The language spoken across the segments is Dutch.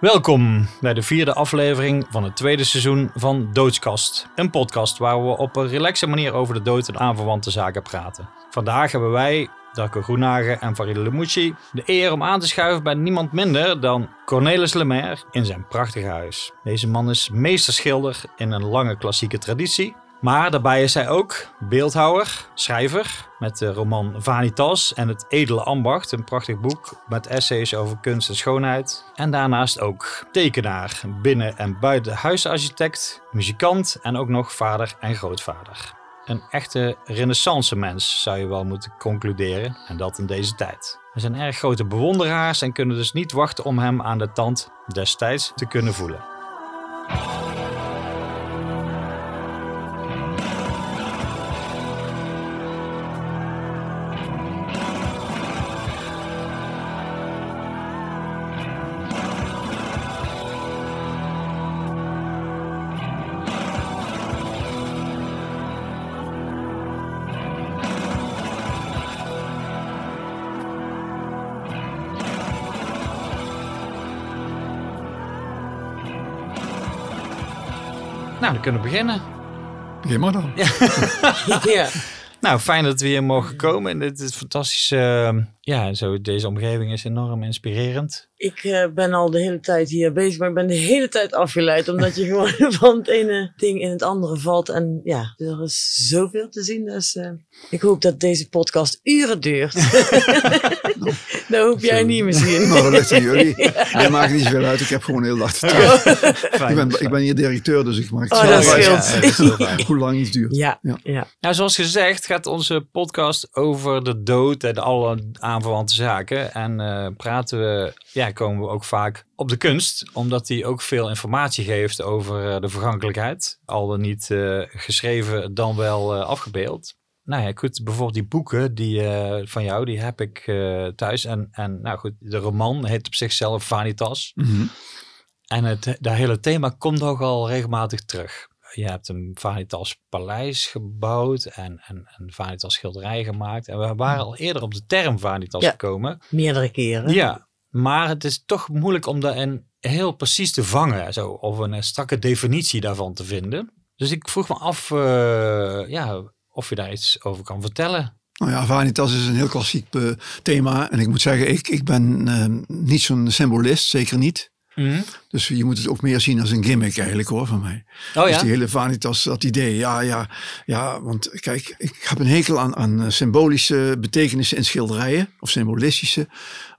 Welkom bij de vierde aflevering van het tweede seizoen van Doodskast. Een podcast waar we op een relaxe manier over de dood en aanverwante zaken praten. Vandaag hebben wij, Darko Groenhagen en Farid Lemucci, de eer om aan te schuiven bij niemand minder dan Cornelis Lemaire in zijn prachtige huis. Deze man is meesterschilder in een lange klassieke traditie. Maar daarbij is hij ook beeldhouwer, schrijver met de roman Vanitas en Het Edele Ambacht, een prachtig boek met essays over kunst en schoonheid. En daarnaast ook tekenaar, binnen- en buiten huisarchitect, muzikant en ook nog vader en grootvader. Een echte renaissance mens zou je wel moeten concluderen, en dat in deze tijd. We zijn erg grote bewonderaars en kunnen dus niet wachten om hem aan de tand destijds te kunnen voelen. Kunnen we beginnen. Begin maar dan. Ja. Nou, fijn dat we hier mogen komen. En dit is fantastisch. eh, ja, zo, deze omgeving is enorm inspirerend. Ik eh, ben al de hele tijd hier bezig, maar ik ben de hele tijd afgeleid. Omdat je gewoon van het ene ding in het andere valt. En ja, er is zoveel te zien. Dus eh, ik hoop dat deze podcast uren duurt. dat hoop jij niet misschien. Nou, dat ligt aan jullie. Jij maakt niet zoveel uit. Ik heb gewoon heel. Fijn. Ik ben, ik ben hier directeur, dus ik maak Oh, het zelf uit. Ja, fijn. Hoe lang iets duurt. Ja, Ja. ja. Nou, zoals gezegd gaat onze podcast over de dood en alle aanverwante zaken. En eh, praten we, ja, komen we ook vaak op de kunst, omdat die ook veel informatie geeft over eh, de vergankelijkheid. Al dan niet eh, geschreven, dan wel eh, afgebeeld. Nou ja, goed, bijvoorbeeld die boeken die, van jou, die heb ik thuis. En, en nou goed, de roman heet op zichzelf Vanitas. Mhm. En het dat hele thema komt ook al regelmatig terug. Je hebt een Vanitas paleis gebouwd en, en een Vanitas schilderij gemaakt. En we waren al eerder op de term Vanitas Ja. gekomen. Meerdere keren. Ja, maar het is toch moeilijk om daar een heel precies te vangen. Zo, of een strakke definitie daarvan te vinden. Dus ik vroeg me af eh, ja, of je daar iets over kan vertellen. Nou ja, Vanitas is een heel klassiek eh, thema. En ik moet zeggen, ik, ik ben eh, niet zo'n symbolist, zeker niet. Dus je moet het ook meer zien als een gimmick eigenlijk hoor, van mij. Oh Dus ja? die hele Vanitas, dat idee. Ja, ja, ja, want kijk, ik heb een hekel aan, aan eh, symbolische betekenissen in schilderijen. Of symbolistische.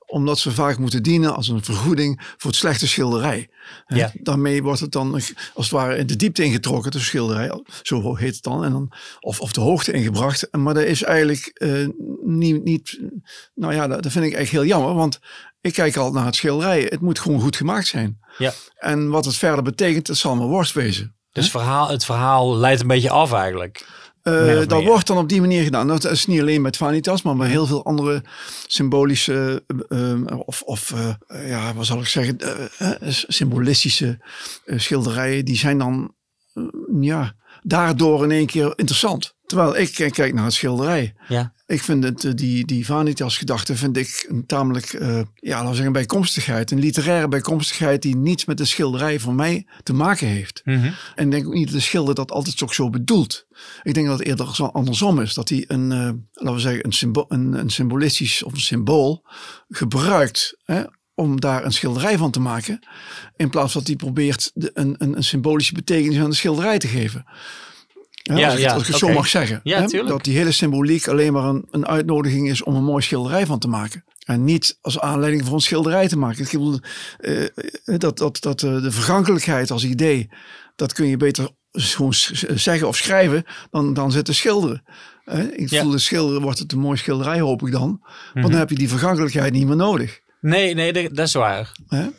Omdat ze vaak moeten dienen als een vergoeding voor het slechte schilderij. Ja. Daarmee wordt het dan als het ware in de diepte ingetrokken, de schilderij. Zo heet het dan. En dan of, of de hoogte ingebracht. Maar dat is eigenlijk eh, niet, niet... Nou ja, dat, dat vind ik echt heel jammer. Want ik kijk al naar het schilderij. Het moet gewoon goed gemaakt zijn. Ja. En wat het verder betekent, dat zal me worst wezen. Dus verhaal, het verhaal leidt een beetje af eigenlijk. Eh, dat meer. wordt dan op die manier gedaan. Dat is niet alleen met Vanitas, maar bij heel veel andere symbolische eh, eh, of, of ja, wat zal ik zeggen, symbolistische schilderijen, die zijn dan ja, daardoor in één keer interessant. Terwijl ik eh, kijk naar het schilderij. Ja. Ik vind het, eh, die, die Vanitas gedachte vind ik een tamelijk, eh, ja, laten we zeggen, bijkomstigheid. Een literaire bijkomstigheid die niets met de schilderij voor mij te maken heeft. En ik denk ook niet dat de schilder dat altijd ook zo bedoelt. Ik denk dat het eerder zo andersom is. Dat hij een, eh, laten we zeggen, een, symbo een, een symbolistisch of een symbool gebruikt hè, om daar een schilderij van te maken. In plaats van dat hij probeert de, een, een, een symbolische betekenis aan de schilderij te geven. Ja, Ja, als ik, ja, als ik het zo mag zeggen. Ja, hè, tuurlijk. Dat die hele symboliek alleen maar een, een uitnodiging is om een mooi schilderij van te maken. En niet als aanleiding voor een schilderij te maken. Ik bedoel, eh, dat, dat, dat eh, de vergankelijkheid als idee, dat kun je beter gewoon zeggen of schrijven dan, dan zitten schilderen. Eh, ik Ja. voel de schilderen wordt het een mooi schilderij, hoop ik dan. Want Mhm. dan heb je die vergankelijkheid niet meer nodig. Nee, nee, dat is waar.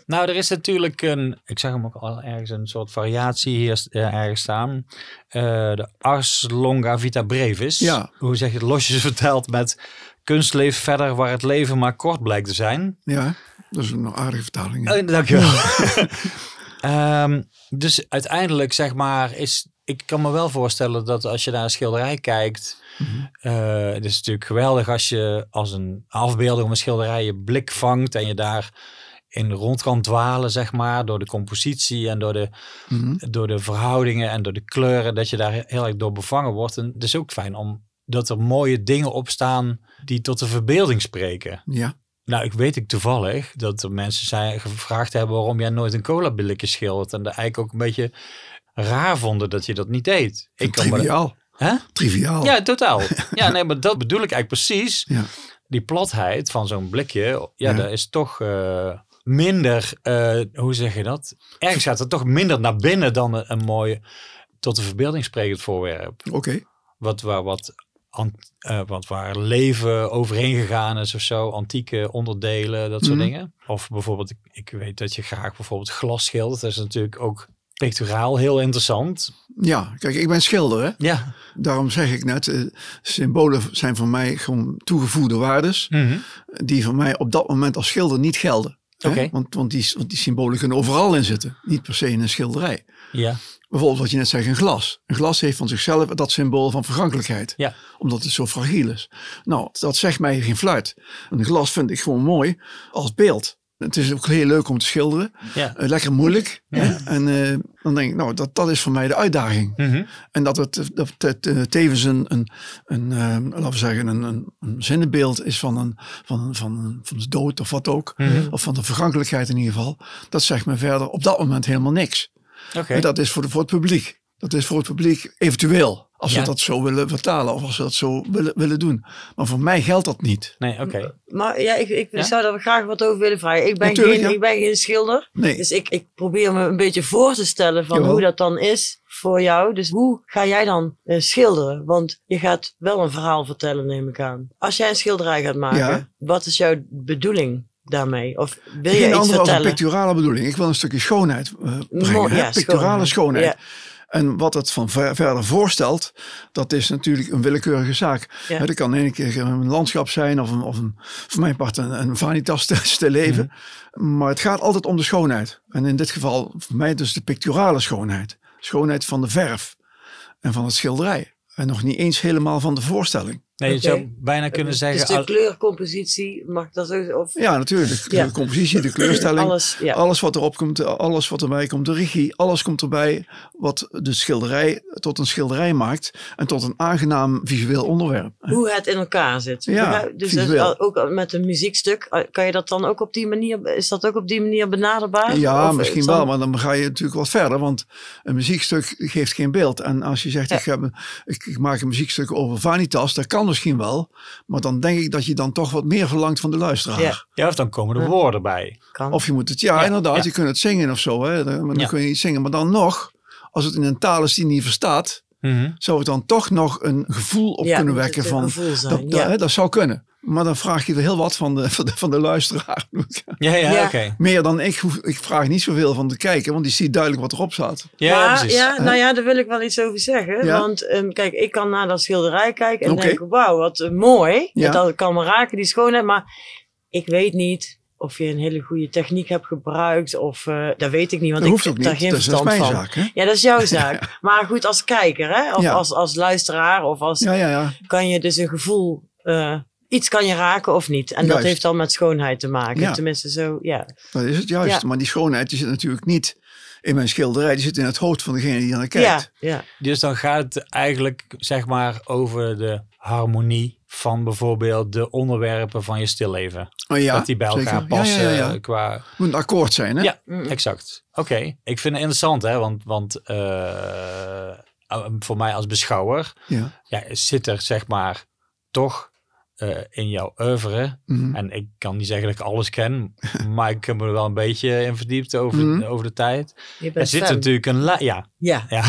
Nou, er is natuurlijk een, ik zag hem ook al ergens een soort variatie hier eh, ergens staan. Eh, de Ars Longa Vita Brevis. Ja. Hoe zeg je het losjes verteld met kunst leeft verder waar het leven maar kort blijkt te zijn. Ja, dat is een aardige vertaling. Oh, dankjewel. Ehm, dus uiteindelijk zeg maar is, ik kan me wel voorstellen dat als je naar een schilderij kijkt, eh, het is natuurlijk geweldig als je als een afbeelding of een schilderij je blik vangt en je daar in rond kan dwalen, zeg maar, door de compositie en door de, Mhm. door de verhoudingen en door de kleuren, dat je daar heel erg door bevangen wordt. En het is ook fijn om dat er mooie dingen op staan die tot de verbeelding spreken. Ja. Nou, ik weet ik toevallig dat er mensen zijn gevraagd hebben waarom jij nooit een cola billetje schildert. En dat eigenlijk ook een beetje raar vonden dat je dat niet deed. Ik kan me-. Hè? Triviaal. Ja, totaal. Ja, nee, maar dat bedoel ik eigenlijk precies. Ja. Die platheid van zo'n blikje, ja, Ja. dat is toch eh, minder, eh, hoe zeg je dat? Ergens gaat het toch minder naar binnen dan een, een mooi, tot de verbeelding sprekend voorwerp. Oké. Wat, waar, wat, eh, wat waar leven overheen gegaan is of zo, antieke onderdelen, dat soort Mhm. dingen. Of bijvoorbeeld, ik, ik weet dat je graag bijvoorbeeld glas schildert. Dat is natuurlijk ook picturaal heel interessant. Ja, kijk, ik ben schilder. Hè? Ja. Daarom zeg ik net, eh, symbolen zijn voor mij gewoon toegevoegde waardes. Die voor mij op dat moment als schilder niet gelden. Oké. Want, want, die, want die symbolen kunnen overal in zitten. Niet per se in een schilderij. Ja. Bijvoorbeeld wat je net zegt, een glas. Een glas heeft van zichzelf dat symbool van vergankelijkheid. Ja. Omdat het zo fragiel is. Nou, dat zegt mij geen fluit. Een glas vind ik gewoon mooi als beeld. Het is ook heel leuk om te schilderen. Ja. Eh, lekker moeilijk. hè? En eh, dan denk ik, nou, dat, dat is voor mij de uitdaging. Mhm. En dat het, dat het eh, tevens een, een, een eh, laten we zeggen, een, een, een zinnenbeeld is van, een, van, een, van, van de dood of wat ook. Mhm. Of van de vergankelijkheid in ieder geval. Dat zegt me verder op dat moment helemaal niks. Oké. En dat is voor, de, voor het publiek. Dat is voor het publiek eventueel. Als Ja. we dat zo willen vertalen of als we dat zo willen, willen doen. Maar voor mij geldt dat niet. Nee, oké. Maar ja, ik, ik Ja? zou daar graag wat over willen vragen. Ik ben, Natuurlijk, geen, ja. ik ben geen schilder. Nee. Dus ik, ik probeer me een beetje voor te stellen van Jawel. hoe dat dan is voor jou. Dus hoe ga jij dan eh, schilderen? Want je gaat wel een verhaal vertellen, neem ik aan. Als jij een schilderij gaat maken, Ja. wat is jouw bedoeling daarmee? Of wil je Geen iets andere als een vertellen? picturale bedoeling. Ik wil een stukje schoonheid eh, brengen. Ja, Picturale schoonheid. Ja. En wat het van ver- verder voorstelt, dat is natuurlijk een willekeurige zaak. Ja. Dat kan een keer een landschap zijn of, een, of een, voor mijn part een, een vanitas te, te leven. Mhm. Maar het gaat altijd om de schoonheid. En in dit geval voor mij dus de picturale schoonheid. Schoonheid van de verf en van het schilderij. En nog niet eens helemaal van de voorstelling. Nee, je zou bijna kunnen zeggen... Dus de al- kleurcompositie, mag dat zo Of Ja, natuurlijk. Ja. De compositie, de kleurstelling. alles, ja. Alles wat erop komt, alles wat erbij komt, de regie, alles komt erbij wat de schilderij tot een schilderij maakt en tot een aangenaam visueel onderwerp. hoe het in elkaar zit. Ja, dus dat ook met een muziekstuk, eh, kan je dat dan ook op die manier, is dat ook op die manier benaderbaar? Ja, Of misschien wel, maar dan ga je natuurlijk wat verder, want een muziekstuk geeft geen beeld. En als je zegt, Ja. ik, heb, ik, ik maak een muziekstuk over Vanitas, dat kan misschien wel, maar dan denk ik dat je dan toch wat meer verlangt van de luisteraar. Ja. Ja, of dan komen er Ja. woorden bij. Kan. Of je moet het, ja, Ja, inderdaad, ja. je kunt het zingen of zo, hè. dan, dan Ja. kun je iets zingen. Maar dan nog, als het in een taal is die je niet verstaat, Mhm. zou het dan toch nog een gevoel op Ja, kunnen wekken van, dat, dat, ja. hè, dat zou kunnen. Maar dan vraag je er heel wat van de, van de, van de luisteraar. Ja, ja, Ja. oké. Meer dan ik, hoef- ik vraag niet zoveel van de kijker, want die ziet duidelijk wat erop staat. Ja, precies. ja, nou ja, daar wil ik wel iets over zeggen. Ja? Want ehm, kijk, ik kan naar dat schilderij kijken en Oké. denken, wauw, wat eh, mooi. Ja. Dat kan me raken, die schoonheid. Maar ik weet niet of je een hele goede techniek hebt gebruikt. Of, eh, dat weet ik niet, want Dat ik heb daar niet. geen Dus dat is verstand mijn van. zaak. Hè? Ja, dat is jouw zaak. Maar goed, als kijker, hè? of Ja. als, als luisteraar, of als, Ja, ja, ja. kan je dus een gevoel, eh, iets kan je raken of niet. En dat heeft dan met schoonheid te maken. Ja. Tenminste, zo, ja. Dat is het juist. Ja. Maar die schoonheid die zit natuurlijk niet in mijn schilderij. Die zit in het hoofd van degene die er naar kijkt. Ja, ja. Dus dan gaat het eigenlijk zeg maar over de harmonie van bijvoorbeeld de onderwerpen van je stilleven. Maar ja, dat die bij elkaar zeker. Passen Ja, ja, ja. eh, qua... moet een akkoord zijn, hè? Ja, Mm. exact. Oké, ik vind het interessant hè, want, want eh, voor mij als beschouwer Ja. ja, zit er zeg maar toch eh, in jouw oeuvre Mhm. En ik kan niet zeggen dat ik alles ken, maar ik heb me er wel een beetje in verdiept over, Mhm. over de tijd. Je Er zit fan. natuurlijk een lijn, ja, Ja, ja.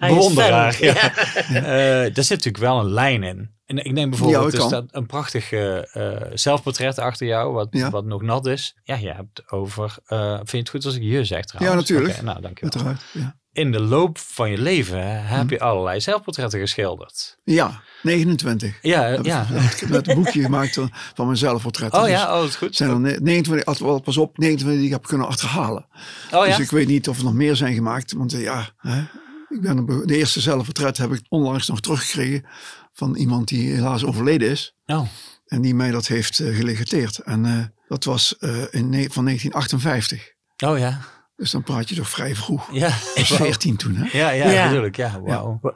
bewonderaar. Ja. Eh, er zit natuurlijk wel een lijn in. En ik neem bijvoorbeeld, Ja, er staat een prachtig eh, eh, zelfportret achter jou, wat, Ja. wat nog nat is. Ja, je hebt over, eh, vind je het goed als ik je zeg trouwens? Ja, natuurlijk. Nou, dankjewel. Uiteraard. Ja. In de loop van je leven heb Mhm. je allerlei zelfportretten geschilderd. ja, 29. Ja, Heb ja. Ik heb een boekje gemaakt van- van mijn zelfportretten. Oh Dus ja, oh, dat is goed. zijn er ne- 29, als- wel, pas op, 29 die ik heb kunnen achterhalen. Oh ja? Dus ik weet niet of er nog meer zijn gemaakt. Want ja, hè, ik ben de eerste zelfportret heb ik onlangs nog teruggekregen van iemand die helaas overleden is. Oh, En die mij dat heeft eh, gelegateerd. En eh, Dat was uh, in, van 1958. Oh ja. Dus dan praat je toch vrij vroeg. Ja. Ik was 14 toen, hè? Ja, ja, ja. natuurlijk. Ja, wauw. Ja.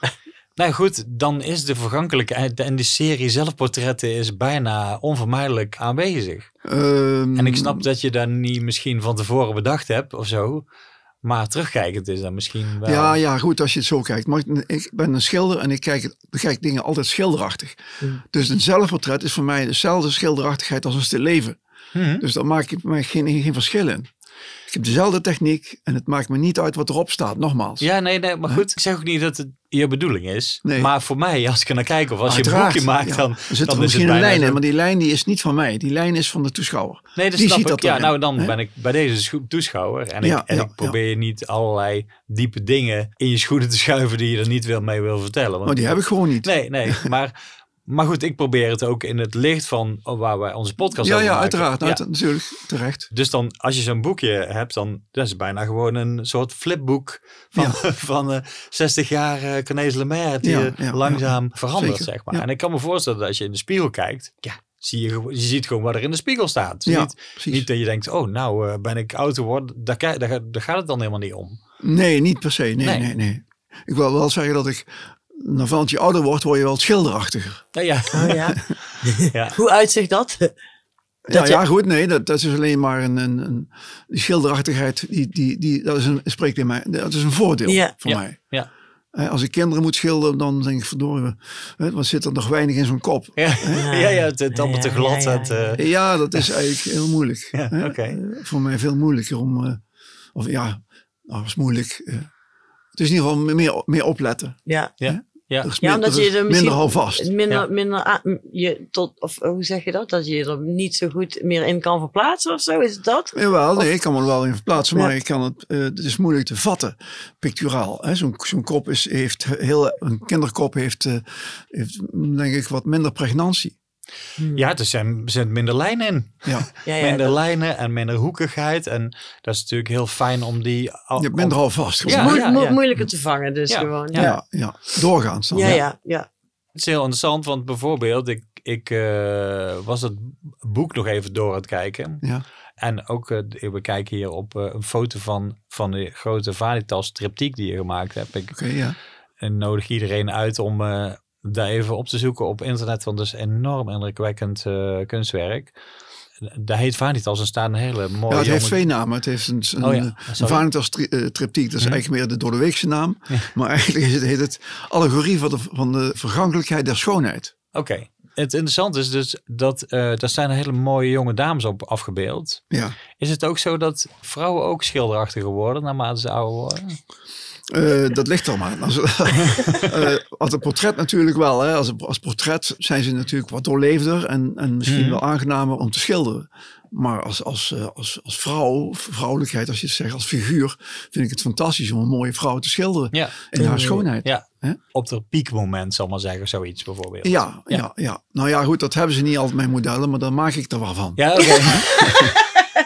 Nou goed, dan is de vergankelijkheid en de serie zelfportretten is bijna onvermijdelijk aanwezig. Um, en ik snap dat je dat niet misschien van tevoren bedacht hebt of zo. Maar terugkijkend is dat misschien wel... Ja, ja, goed als je het zo kijkt. Maar ik ben een schilder en ik kijk, bekijk dingen altijd schilderachtig. Dus een zelfportret is voor mij dezelfde schilderachtigheid als een stil leven. Hmm. Dus daar maak ik mij geen, geen verschil in. Ik heb dezelfde techniek en het maakt me niet uit wat erop staat, nogmaals. Ja, nee, nee, maar goed. Ik zeg ook niet dat het je bedoeling is. Nee. Maar voor mij, als ik er naar kijk of als Uiteraard, je een boekje maakt, ja. dan, Er zit dan er misschien een lijn in, maar die lijn die is niet van mij. Die lijn is van de toeschouwer. Nee, dat Die snap ziet ik. dat ja, nou dan ben ik bij deze scho- toeschouwer. En, Ja, ik, en ja, ik probeer je niet allerlei diepe dingen in je schoenen te schuiven die je er niet wil mee wil vertellen. Want Maar die heb ik gewoon niet. Nee, nee. Maar, maar goed, ik probeer het ook in het licht van waar wij onze podcast ja, over ja, uiteraard. Ja. uit- natuurlijk, terecht. Dus dan, als je zo'n boekje hebt, dan dat is bijna gewoon een soort flipboek van, Ja. van eh 60 jaar eh Cornelis Lemaire, die Ja, eh, ja, langzaam verandert, Zeker, zeg maar. En ik kan me voorstellen dat als je in de spiegel kijkt, ja, zie je, je ziet gewoon wat er in de spiegel staat. Ja, niet, niet dat je denkt, oh, nou eh, ben ik oud geworden. Daar, daar gaat het dan helemaal niet om. Nee, niet per se. Nee, Nee. nee, nee. Ik wil wel zeggen dat ik, naarmate je ouder wordt, word je wel schilderachtiger. Nou ja, Oh ja. ja. Hoe uitzicht dat? Ja, je- ja, goed, nee, dat, dat is alleen maar een, een, een die schilderachtigheid, die, die, die, dat is een, spreekt in mij, dat is een voordeel Ja. voor Ja, mij. ja. Als ik kinderen moet schilderen, dan denk ik, verdorie, hè, wat zit er nog weinig in zo'n kop? Ja, ja, ja, het is allemaal Ja, te glad. ja, ja, het, ja. eh, Ja, dat is eigenlijk heel moeilijk. Ja, oké. Voor mij veel moeilijker om, eh, of ja, nou, dat is moeilijk. eh. Het is in ieder geval meer, meer opletten. Ja. ja, ja. Ja, omdat je is er misschien minder houvast. minder, Ja. minder je tot, of hoe zeg je dat? Dat je er niet zo goed meer in kan verplaatsen of zo, is het dat? Jawel, nee, ik kan me er wel in verplaatsen, maar Ja. ik kan het, eh, het is moeilijk te vatten, picturaal. hè. Zo'n zo'n kop is, heeft heel, een kinderkop heeft, eh, heeft, denk ik, wat minder pregnantie. Ja, er zijn, er zijn minder lijnen in. Ja, Ja, ja, minder dat- lijnen en minder hoekigheid. En dat is natuurlijk heel fijn om die... je houvast. Ja, moe- ja, moe- ja. moeilijker te vangen dus Ja. gewoon. ja. Ja, Ja, doorgaans dan. ja, ja. ja. Het is heel interessant, want bijvoorbeeld, ik, ik eh, was het boek nog even door aan het kijken. Ja. En ook, eh, we kijken hier op eh, een foto van, van de grote Vanitas triptiek die je gemaakt hebt. Ik Oké, ja. en nodig iedereen uit om eh, daar even op te zoeken op internet, want dat is enorm indrukwekkend eh, kunstwerk. Daar heet Vanitas en staat een hele mooie... Ja, het heeft jonge- twee namen. Het heeft een, een, Oh ja, een sorry. Vanitas tri- eh, triptiek, dat is Mhm. eigenlijk meer de door de weekse naam. Maar eigenlijk is het, heet het allegorie van de, van de vergankelijkheid der schoonheid. Oké. Het interessante is dus dat eh daar zijn hele mooie jonge dames op afgebeeld. Ja. Is het ook zo dat vrouwen ook schilderachtiger worden naarmate ze ouder worden? Eh, dat ligt er maar. Als, eh, als een portret natuurlijk wel. Hè. Als, als portret zijn ze natuurlijk wat doorleefder en, en misschien Mhm. wel aangenamer om te schilderen. Maar als, als, eh, als, als vrouw, vrouwelijkheid, als je het zegt, als figuur, vind ik het fantastisch om een mooie vrouw te schilderen. Ja. In haar schoonheid. Ja. Op de piekmoment, zal ik maar zeggen, zoiets bijvoorbeeld. Ja, Ja. ja. Ja, Nou ja, goed, dat hebben ze niet altijd mijn modellen, maar daar maak ik er wel van. Ja, oké.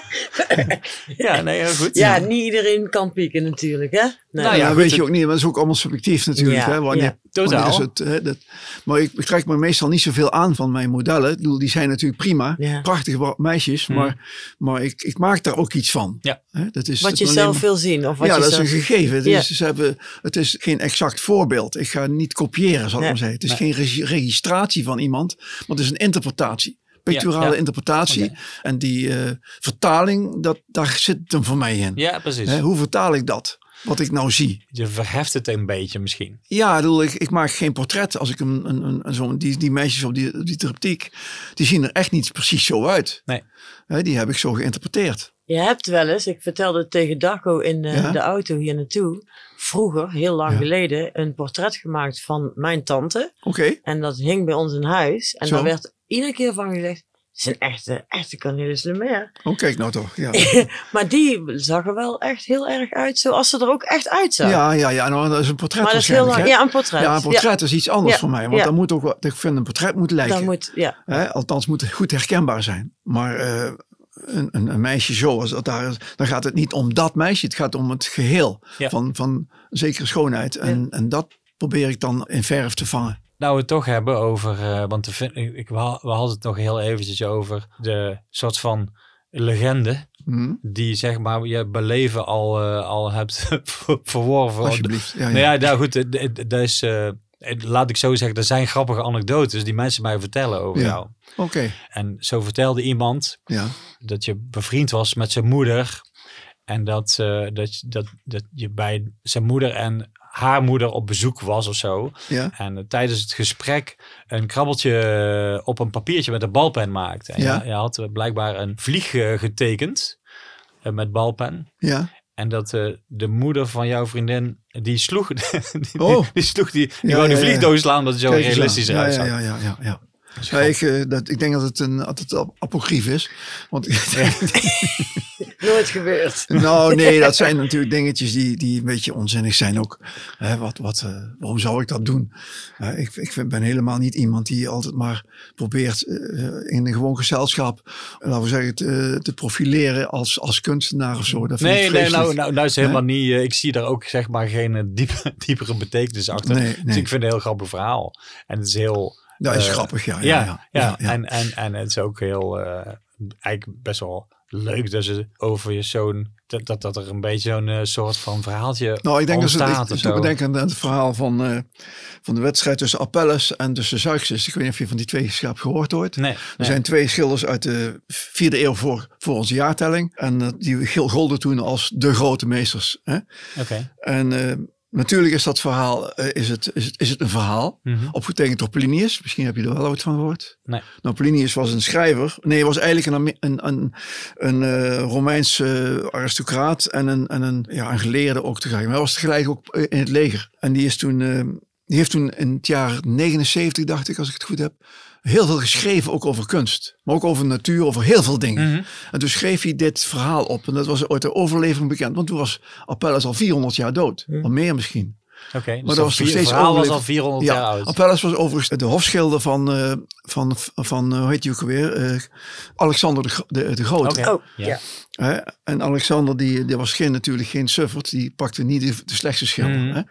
ja, nee, heel goed. Ja, niet iedereen kan pieken natuurlijk, hè? Nee. Nou Ja, ja, goed, weet het- je ook niet, maar dat is ook allemaal subjectief natuurlijk. Ja, hè, wanneer, ja. Totaal. wanneer is het, hè, dat, maar ik, ik trek me meestal niet zoveel aan van mijn modellen. Ik bedoel, die zijn natuurlijk prima, Ja. prachtige meisjes, Hmm. maar, maar ik, ik maak daar ook iets van. Ja. Hè, dat is, Wat dat je zelf maar- wil zien. Of wat ja, je dat is een gegeven. Het, Ja. is, ze hebben, het is geen exact voorbeeld. Ik ga niet kopiëren, zal ik Nee. maar zeggen. Het is Nee. geen regi- registratie van iemand, maar het is een interpretatie. Picturale Ja, ja. interpretatie. Oké. En die eh, vertaling, dat, daar zit hem voor mij in. Ja, precies. Hè, hoe vertaal ik dat? Wat ik nou zie. Je verheft het een beetje misschien. Ja, ik, bedoel, ik, ik maak geen portret. Als ik een, een, een, een zo'n die, die meisjes op die, die triptiek, die zien er echt niet precies zo uit. Nee. Hè, die heb ik zo geïnterpreteerd. Je hebt wel eens, ik vertelde het tegen Darko in eh, Ja. de auto hier naartoe, vroeger, heel lang Ja. geleden, een portret gemaakt van mijn tante. Oké, En dat hing bij ons in huis. En Zo. daar werd iedere keer van gezegd, het is een echte, echte Cornelis Lemaire. oh, kijk nou toch. Ja, Maar die zag er wel echt heel erg uit, zoals ze er ook echt uitzag. ja, ja, ja nou, dat is een portret maar dat is heel lang, ja, een portret. Ja, een portret is iets anders Ja. voor mij. Want Ja. dan moet ook, ik vind een portret moet lijken. Dan moet, ja. Hè? Althans, moet het goed herkenbaar zijn. Maar eh, een, een, een meisje zo, als dat daar is, dan gaat het niet om dat meisje. Het gaat om het geheel Ja. van, van een zekere schoonheid. En, en dat probeer ik dan in verf te vangen. Nou, we het toch hebben over, uh, want de, ik, we hadden het nog heel eventjes over de soort van legende hmm. die zeg maar je beleven al, uh, al hebt verworven. Alsjeblieft. Ja, ja. Nou ja, nou goed, dat is, uh, laat ik zo zeggen, er zijn grappige anekdotes die mensen mij vertellen over jou. Oké. En zo vertelde iemand ja. dat je bevriend was met zijn moeder en dat, dat, dat, dat je bij zijn moeder en haar moeder op bezoek was of zo. Ja. En uh, tijdens het gesprek een krabbeltje uh, op een papiertje met een balpen maakte. En ja. je, je had blijkbaar een vlieg uh, getekend met balpen. Ja. En dat de moeder van jouw vriendin, die sloeg die, oh. die, sloeg die, die ja, wou die vliegdoos slaan omdat het zo realistisch eruit ja, zag. ja, ja, ja, ja. Ja, ik, uh, dat, ik denk dat het een dat het apocrief is. Want Nooit gebeurd. Nou, nee, dat zijn natuurlijk dingetjes die, die een beetje onzinnig zijn ook. Hè, wat, wat, uh, waarom zou ik dat doen? Uh, ik, ik ben helemaal niet iemand die altijd maar probeert in een gewoon gezelschap, laten we zeggen, te, te profileren als, als kunstenaar of zo. Dat nee, nee, nou, nou, nou is helemaal niet. ik zie daar ook zeg maar geen diep, diepere betekens achter. Nee, nee. Dus ik vind het een heel grappig verhaal. En het is heel. Dat is uh, grappig, ja. Ja, ja. En, en, en het is ook heel, uh, eigenlijk best wel leuk dat ze over je zo'n, dat, dat, dat er een beetje zo'n uh, soort van verhaaltje Nou, ik denk dat ze, ik, ik denk aan het verhaal van, van de wedstrijd tussen Apelles en tussen. Ik weet niet of je van die twee hebt gehoord ooit. Nee, Er nee. zijn twee schilders uit de vierde eeuw voor, voor onze jaartelling. En die golden toen als de grote meesters. Hè? Oké. Okay. En Natuurlijk is dat verhaal uh, is het, is het, is het een verhaal, mm -hmm. opgetekend door Plinius. Misschien heb je er wel ooit van gehoord. Nee. Nou, Plinius was een schrijver. Nee, hij was eigenlijk een, een, een, een uh, Romeins uh, aristocraat en een, en een, ja, een geleerde ook tegelijk. Maar hij was tegelijk ook in het leger. En die is toen, die heeft toen in het jaar 79, dacht ik, als ik het goed heb, heel veel geschreven ook over kunst. Maar ook over natuur, over heel veel dingen. Mm -hmm. En toen schreef hij dit verhaal op. En dat was ooit de overlevering bekend. Want toen was Apelles al 400 jaar dood. Mm. Al meer misschien. Oké, okay, dus maar dat was nog steeds verhaal was al 400 ja, jaar oud. Apelles was overigens de hofschilder van, uh, van, van uh, hoe heet je ook alweer? Uh, Alexander de, de, de Grote. Okay. Oh, ja. Hè? En Alexander die, die was geen, natuurlijk geen suffert. Die pakte niet de, de slechtste schilder. Mhm. Hè?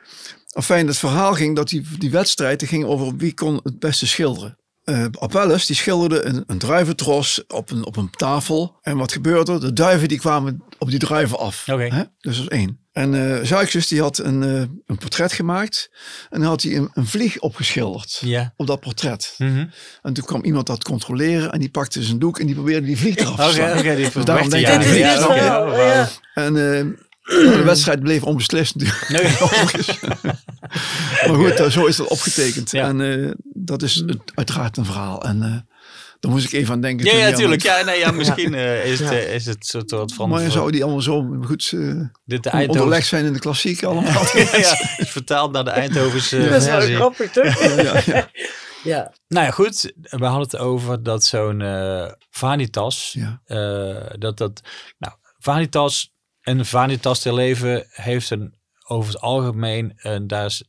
Enfin, het verhaal ging dat die, die wedstrijd ging over wie kon het beste schilderen. Uh, Apelles die schilderde een, een druiventros op een, op een tafel. En wat gebeurde? De duiven die kwamen op die druiven af. Okay. Hè? Dus dat is één. En uh, die had een, uh, een portret gemaakt. En dan had hij een, een vlieg opgeschilderd. Yeah. Op dat portret. Mm -hmm. En toen kwam iemand dat controleren. En die pakte zijn doek en die probeerde die vlieg eraf te Oké, slaan. okay, die dus daarom denk ja, ik, ja, ja, ja. En uh, de wedstrijd bleef onbeslist natuurlijk. Nee. maar goed, uh, zo is dat opgetekend. Ja. En uh, dat is het, uiteraard een verhaal. En uh, daar moest ik even aan denken. Ja, ja, die tuurlijk. allemaal- Ja, nee, ja, misschien uh, is, het, uh, is het soort van... Maar zou die allemaal zo goed uh, dit de onderlegd zijn in de klassiek allemaal? ja, ja, vertaald naar de Eindhovense Dat is wel grappig, toch? ja, ja, ja. ja. Nou ja, goed. We hadden het over dat zo'n uh, vanitas, Ja. uh, dat dat... Nou, vanitas, een vanitas ter leven heeft een, over het algemeen, een, daar is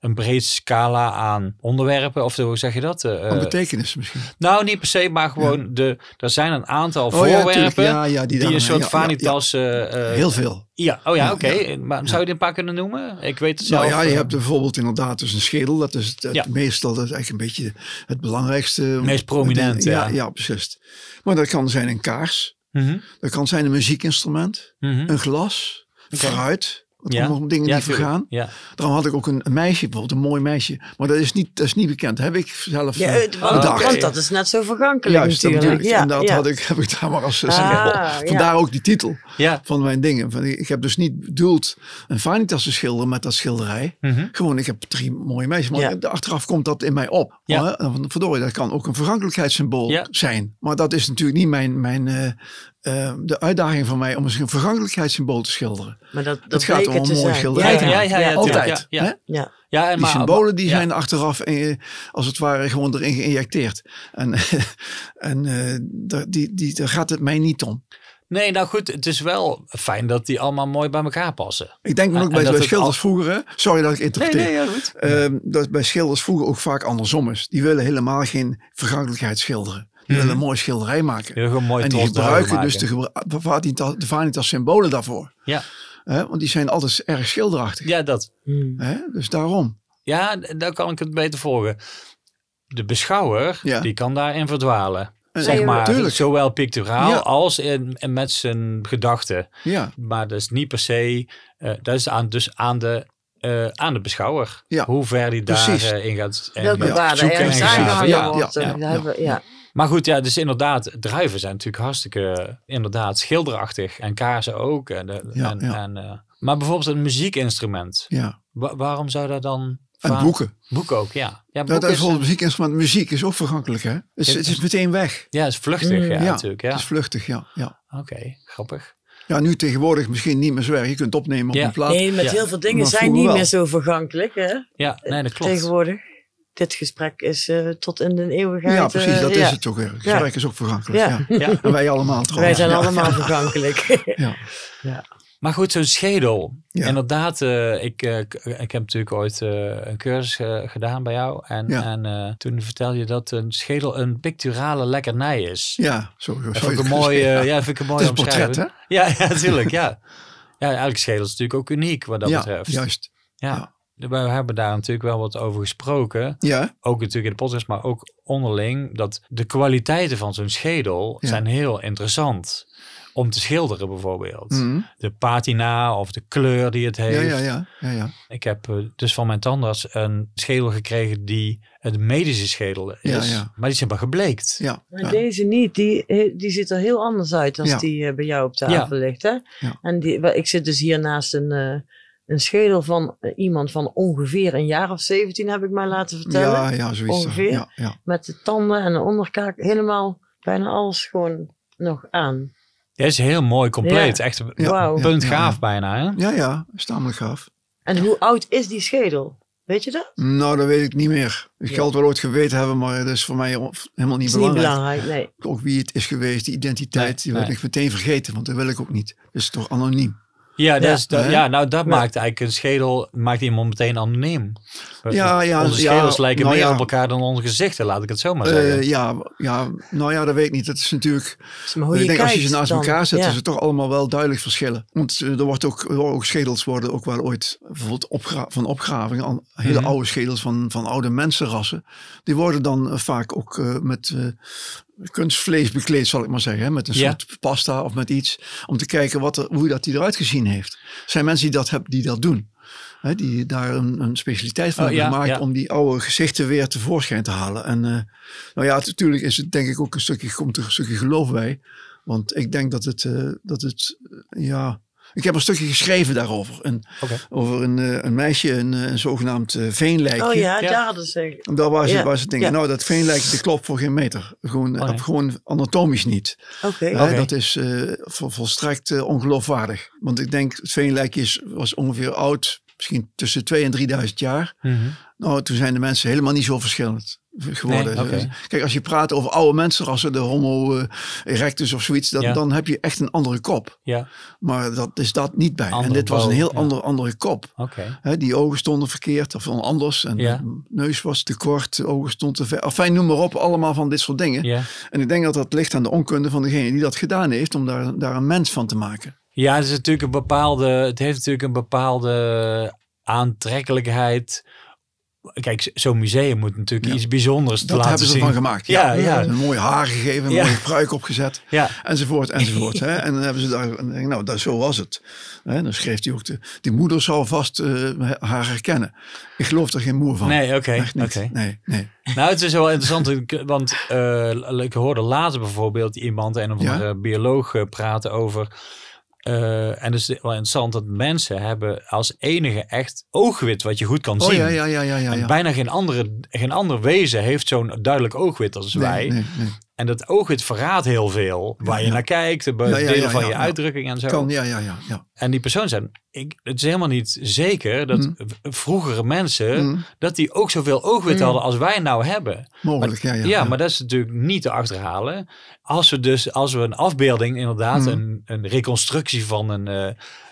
een breed scala aan onderwerpen. Of hoe zeg je dat? Uh, betekenis misschien. nou, niet per se, maar gewoon de, er zijn een aantal Oh voorwerpen. Ja, ja, die een soort vanitas... eh, Heel veel. Ja, oh ja, oké. Maar zou je die een paar kunnen noemen? Ik weet het zelf. Nou ja, je hebt bijvoorbeeld inderdaad dus een schedel. Dat is het, meestal, dat is eigenlijk een beetje het belangrijkste. Meest prominent, ja. ja. Ja, precies. Maar dat kan zijn een kaars. Mhm, Dat kan zijn een muziekinstrument. mhm. Een glas. Oké. Fruit. Dat Ja. allemaal dingen Ja, die vergaan. Ja. Daarom had ik ook een, een meisje, bijvoorbeeld een mooi meisje. Maar dat is niet, dat is niet bekend. Dat heb ik zelf Ja, eh, het- want, bedacht. want dat is net zo vergankelijk Juist, dat natuurlijk. Ja, en dat ja. had ik, heb ik daar maar als Ah, symbool. ja. Vandaar ook die titel Ja. van mijn dingen. Van, Ik heb dus niet bedoeld een vanitas te schilderen met dat schilderij. Mhm. Gewoon, ik heb drie mooie meisjes. Maar Ja. achteraf komt dat in mij op. Ja. Maar, verdorie, dat kan ook een vergankelijkheidssymbool Ja. zijn. Maar dat is natuurlijk niet mijn, mijn, eh, eh, de uitdaging van mij om eens een vergankelijkheidssymbool te schilderen. Maar dat, dat Het gaat om een te mooi zijn. schilderij Ja, ja, ja. Altijd. Ja, ja. Ja. Ja, en Die maar, symbolen die zijn achteraf eh, als het ware gewoon erin geïnjecteerd. En, en eh, daar, die, die, daar gaat het mij niet om. Nee, nou goed, het is wel fijn dat die allemaal mooi bij elkaar passen. Ik denk dan ook bij, schilders al- vroeger, hè? sorry dat ik interpreteer. ja, goed. Ehm, dat bij schilders vroeger ook vaak andersom is. Die willen helemaal geen vergankelijkheid schilderen. Die Mhm. willen een mooi schilderij maken. Heel gewoon mooi en die gebruiken dus de, de vanitas, vanitas symbolen daarvoor. Ja, Hè? Want die zijn altijd erg schilderachtig. ja dat. Hmm. Hè? Dus daarom. ja, daar kan ik het beter volgen. De beschouwer, Ja. die kan daarin verdwalen. En- Zeg maar, Tuurlijk. zowel picturaal Ja. als in, in met zijn gedachten. Ja, Maar dat is niet per se, eh, dat is aan, dus aan de, eh, aan de beschouwer. Ja. Hoe ver die daarin gaat en Welke waarde zoeken er aangehangen Ja, ja, eh. Maar goed, ja, dus inderdaad, druiven zijn natuurlijk hartstikke, inderdaad, schilderachtig. En kaarsen ook. En, de- Ja, en, ja. en, eh, maar bijvoorbeeld een muziekinstrument. ja. Wa- waarom zou dat dan... En vaak- boeken. Boeken ook, ja. Ja, Ja, boeken dat is is, bijvoorbeeld muziekinstrument. Muziek is ook vergankelijk, hè? Het is, het is meteen weg. ja, is vluchtig, Mm, ja, ja, natuurlijk. Ja. Het is vluchtig, ja. ja. Oké, grappig. Ja, nu tegenwoordig misschien niet meer zo erg. Je kunt opnemen op Ja. een plaat. Nee, met Ja. heel veel dingen Maar zijn niet wel. meer zo vergankelijk. Hè? Ja, nee, dat klopt. Tegenwoordig. Dit gesprek is eh, tot in de eeuwigheid. Ja, precies. eh, Dat is het ook weer. Het gesprek is ook vergankelijk. Ja. Ja. Ja. En wij allemaal Wij zijn Ja. allemaal vergankelijk. Ja. Maar goed, zo'n schedel. Ja. Inderdaad, eh, ik, eh, ik heb natuurlijk ooit eh, een cursus gedaan bij jou. En, Ja. en eh, toen vertelde je dat een schedel een picturale lekkernij is. Ja, zo, zo Dat vind ik een het mooie, zeggen. ja, vind ik een Het mooie is een portret, omschrijving. hè? Ja, ja, natuurlijk, ja. Ja, elke schedel is natuurlijk ook uniek wat dat ja, betreft. juist. Ja. We hebben daar natuurlijk wel wat over gesproken. Ja, Ook natuurlijk in de podcast, maar ook onderling. Dat de kwaliteiten van zo'n schedel Ja. zijn heel interessant. Om te schilderen bijvoorbeeld. Mhm. De patina of de kleur die het heeft. ja, ja, ja, ja, ja. Ik heb eh, dus van mijn tandarts een schedel gekregen die een medische schedel is. Ja, ja. Maar die is helemaal gebleekt. ja, Maar ja. deze niet, die, die ziet er heel anders uit dan Ja. die eh, bij jou op tafel ligt. Hè? Ja. En die, ik zit dus hier naast een, eh, een schedel van eh, iemand van ongeveer een jaar of 17, heb ik mij laten vertellen. ja, ja, zoiets. Ongeveer. Ja, ja. Met de tanden en de onderkaak, helemaal bijna alles gewoon nog aan. Ja, is heel mooi compleet. Ja. Echt Ja, Wauw. ja, puntgaaf ja, bijna. Hè? Ja, ja, ja, is tamelijk gaaf. En hoe oud is die schedel? Weet je dat? Nou, dat weet ik niet meer. Ik Ja. wel ooit geweten hebben, maar dat is voor mij helemaal niet Dat is niet belangrijk. belangrijk, nee. Ook wie het is geweest, die identiteit, Nee, die wil nee. ik meteen vergeten, want dat wil ik ook niet. Dat is toch anoniem. Ja, dat Ja. is, dat, Hè? ja, nou dat Ja. maakt eigenlijk een schedel, maakt iemand meteen anoniem. Ja, ja, Onze ja, schedels lijken nou meer ja. op elkaar dan onze gezichten, laat ik het zo maar zeggen. Eh, ja, ja, nou ja, dat weet ik niet. Dat is natuurlijk. Dus maar hoe je ik denk als je ze naast dan, elkaar zet, ja. is het toch allemaal wel duidelijk verschillen. Want eh, er wordt ook, er worden ook schedels worden ook wel ooit bijvoorbeeld opgra van opgravingen, al hele Mhm. oude schedels van, van oude mensenrassen. Die worden dan eh, vaak ook eh, met eh, kunstvlees bekleed, zal ik maar zeggen. Hè? Met een Ja. soort pasta of met iets. Om te kijken wat er, hoe dat die eruit gezien heeft. Er zijn mensen die dat, hebben, die dat doen. Hè? Die daar een, een specialiteit van Oh, hebben ja, gemaakt ja. om die oude gezichten weer tevoorschijn te halen. En eh, nou ja, natuurlijk is het denk ik ook een stukje, komt er een stukje geloof bij. Want ik denk dat het, eh, dat het eh, ja... Ik heb een stukje geschreven daarover. Een. Over een, eh, een meisje, een, eh, een zogenaamd eh, veenlijkje. Oh ja, Ja. daar hadden ze. En daar was, Ja, was het ding. ja. Nou, dat veenlijkje dat klopt voor geen meter. Gewoon, Oh, nee. gewoon anatomisch niet. Oké. Dat is eh, vol- volstrekt ongeloofwaardig. Want ik denk, het veenlijkje is, was ongeveer oud, misschien tussen 2 en 3000 jaar. Mhm. Nou, toen zijn de mensen helemaal niet zo verschillend geworden. Nee. Kijk, als je praat over oude mensen, als de homo eh, erectus of zoiets, dan, Ja. dan heb je echt een andere kop. Ja, Maar dat is dat niet bij. en dit was een heel ja. andere, andere kop. Hè, die ogen stonden verkeerd of anders. En Ja. de neus was te kort, de ogen stonden te ver. Enfin, noem maar op, allemaal van dit soort dingen. Ja. En ik denk dat dat ligt aan de onkunde van degene die dat gedaan heeft, om daar, daar een mens van te maken. ja, het is natuurlijk een bepaalde, het heeft natuurlijk een bepaalde aantrekkelijkheid. Kijk, zo'n museum moet natuurlijk Ja. iets bijzonders te Dat laten hebben ze zien. ervan gemaakt. Ja, ja. Een mooie haar gegeven, een mooie pruik opgezet. Enzovoort, enzovoort. hè. En dan hebben ze daar, en nou, dat, zo was het. Hè, dan schreef hij ook, de, die moeder zou vast eh, haar herkennen. Ik geloof er geen moer van. nee, oké. Nee, nee. Nou, het is wel interessant, want eh, ik hoorde later bijvoorbeeld iemand, een Ja. andere bioloog, eh, praten over. Eh, en het is wel interessant dat mensen hebben als enige echt oogwit wat je goed kan Oh zien. ja, ja, ja, ja, ja. En bijna geen, andere, geen ander wezen heeft zo'n duidelijk oogwit als wij. Nee, nee, nee. En dat oogwit verraadt heel veel. Waar je ja. naar kijkt, de delen van je uitdrukking en zo. Kan, ja, ja, ja. ja. En die persoon zijn, ik, het is helemaal niet zeker dat Mm. v- vroegere mensen, Mm. dat die ook zoveel oogwit Mm. hadden als wij nou hebben. Mogelijk, ja, ja. Ja, maar dat is natuurlijk niet te achterhalen. Als we dus, als we een afbeelding, inderdaad, Mm. een, een reconstructie van een, eh,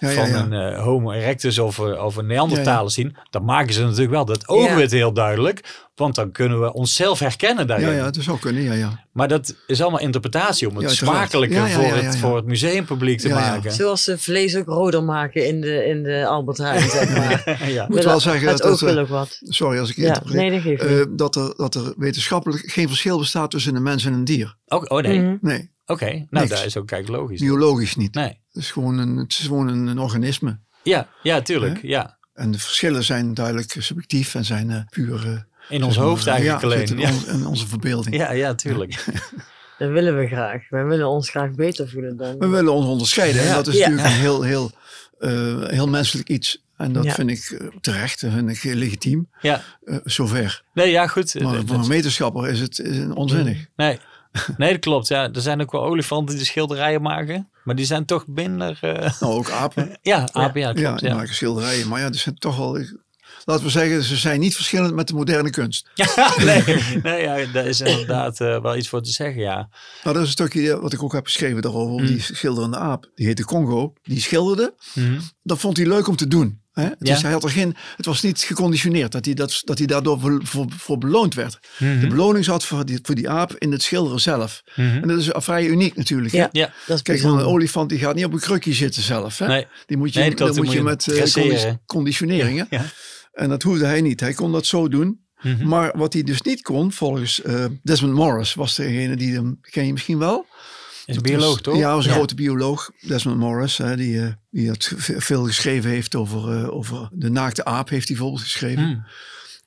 Ja, van ja. een eh, Homo erectus of, eh, of een Neandertaler Ja, zien, dan maken ze natuurlijk wel dat oogwit heel duidelijk. Want dan kunnen we onszelf herkennen daarin. Ja, ja, dat zou kunnen, ja, ja. Maar dat is allemaal interpretatie om het smakelijker Ja, ja, voor, ja, ja, het, ja. voor het museumpubliek te Ja, ja. maken. Zoals ze vlees ook roder maken in de, in de Albert Heijn, zeg maar. ja. moet wel zeggen het dat, ook dat, wel ook wat. sorry als ik Ja, interpreteer, nee, dat geeft niet. eh, dat, er, dat er wetenschappelijk geen verschil bestaat tussen een mens en een dier. Oh, oh nee, Mhm. Nee, oké. Nou, Niks. dat is ook kijk logisch. biologisch niet. Nee. Het is gewoon een, het is gewoon een, een organisme. Ja, ja, tuurlijk. Ja. En de verschillen zijn duidelijk subjectief en zijn eh, puur... eh, In ons hoofd eigenlijk ja, alleen. in, Ja. ons- in onze verbeelding. Ja, ja, tuurlijk. Dat willen we graag. Wij willen ons graag beter voelen dan. We willen ons onderscheiden. En Ja. dat is Ja. natuurlijk een heel, heel, eh, heel menselijk iets. En dat Ja. vind ik eh, terecht, dat vind ik heel legitiem. Ja. eh, zover. Nee, ja, goed. Maar voor een wetenschapper is het is onzinnig. Nee. nee, dat klopt. Ja. Er zijn ook wel olifanten die schilderijen maken. Maar die zijn toch minder... eh, Nou, ook apen. Ja, apen, ja, ja, klopt. die Ja, maken schilderijen. Maar ja, die zijn toch wel... Laten we zeggen, ze zijn niet verschillend met de moderne kunst. nee, nee ja, daar is inderdaad eh, wel iets voor te zeggen, ja. Nou, dat is een stukje wat ik ook heb geschreven daarover. over Mm. Die schilderende aap. Die heette Congo. Die schilderde. Mhm. Dat vond hij leuk om te doen. Hè? Het, Ja. is, hij had er geen, het was niet geconditioneerd dat hij, dat, dat hij daardoor voor, voor, voor beloond werd. Mhm. De beloning zat voor die, voor die aap in het schilderen zelf. Mhm. En dat is vrij uniek natuurlijk. Ja. Ja, dat is Kijk, een olifant die gaat niet op een krukje zitten zelf. Hè? nee. Die moet je, Nee, dat moet die je moet met eh, conditioneringen. Ja. En dat hoefde hij niet. Hij kon dat zo doen. Mhm. Maar wat hij dus niet kon, volgens eh, Desmond Morris, was degene die hem, ken je misschien wel? Is een bioloog, was, toch? Ja, was een grote bioloog, Desmond Morris. Hè, die, eh, die had ve- veel geschreven heeft over, eh, over de naakte aap, heeft hij bijvoorbeeld geschreven. Mhm.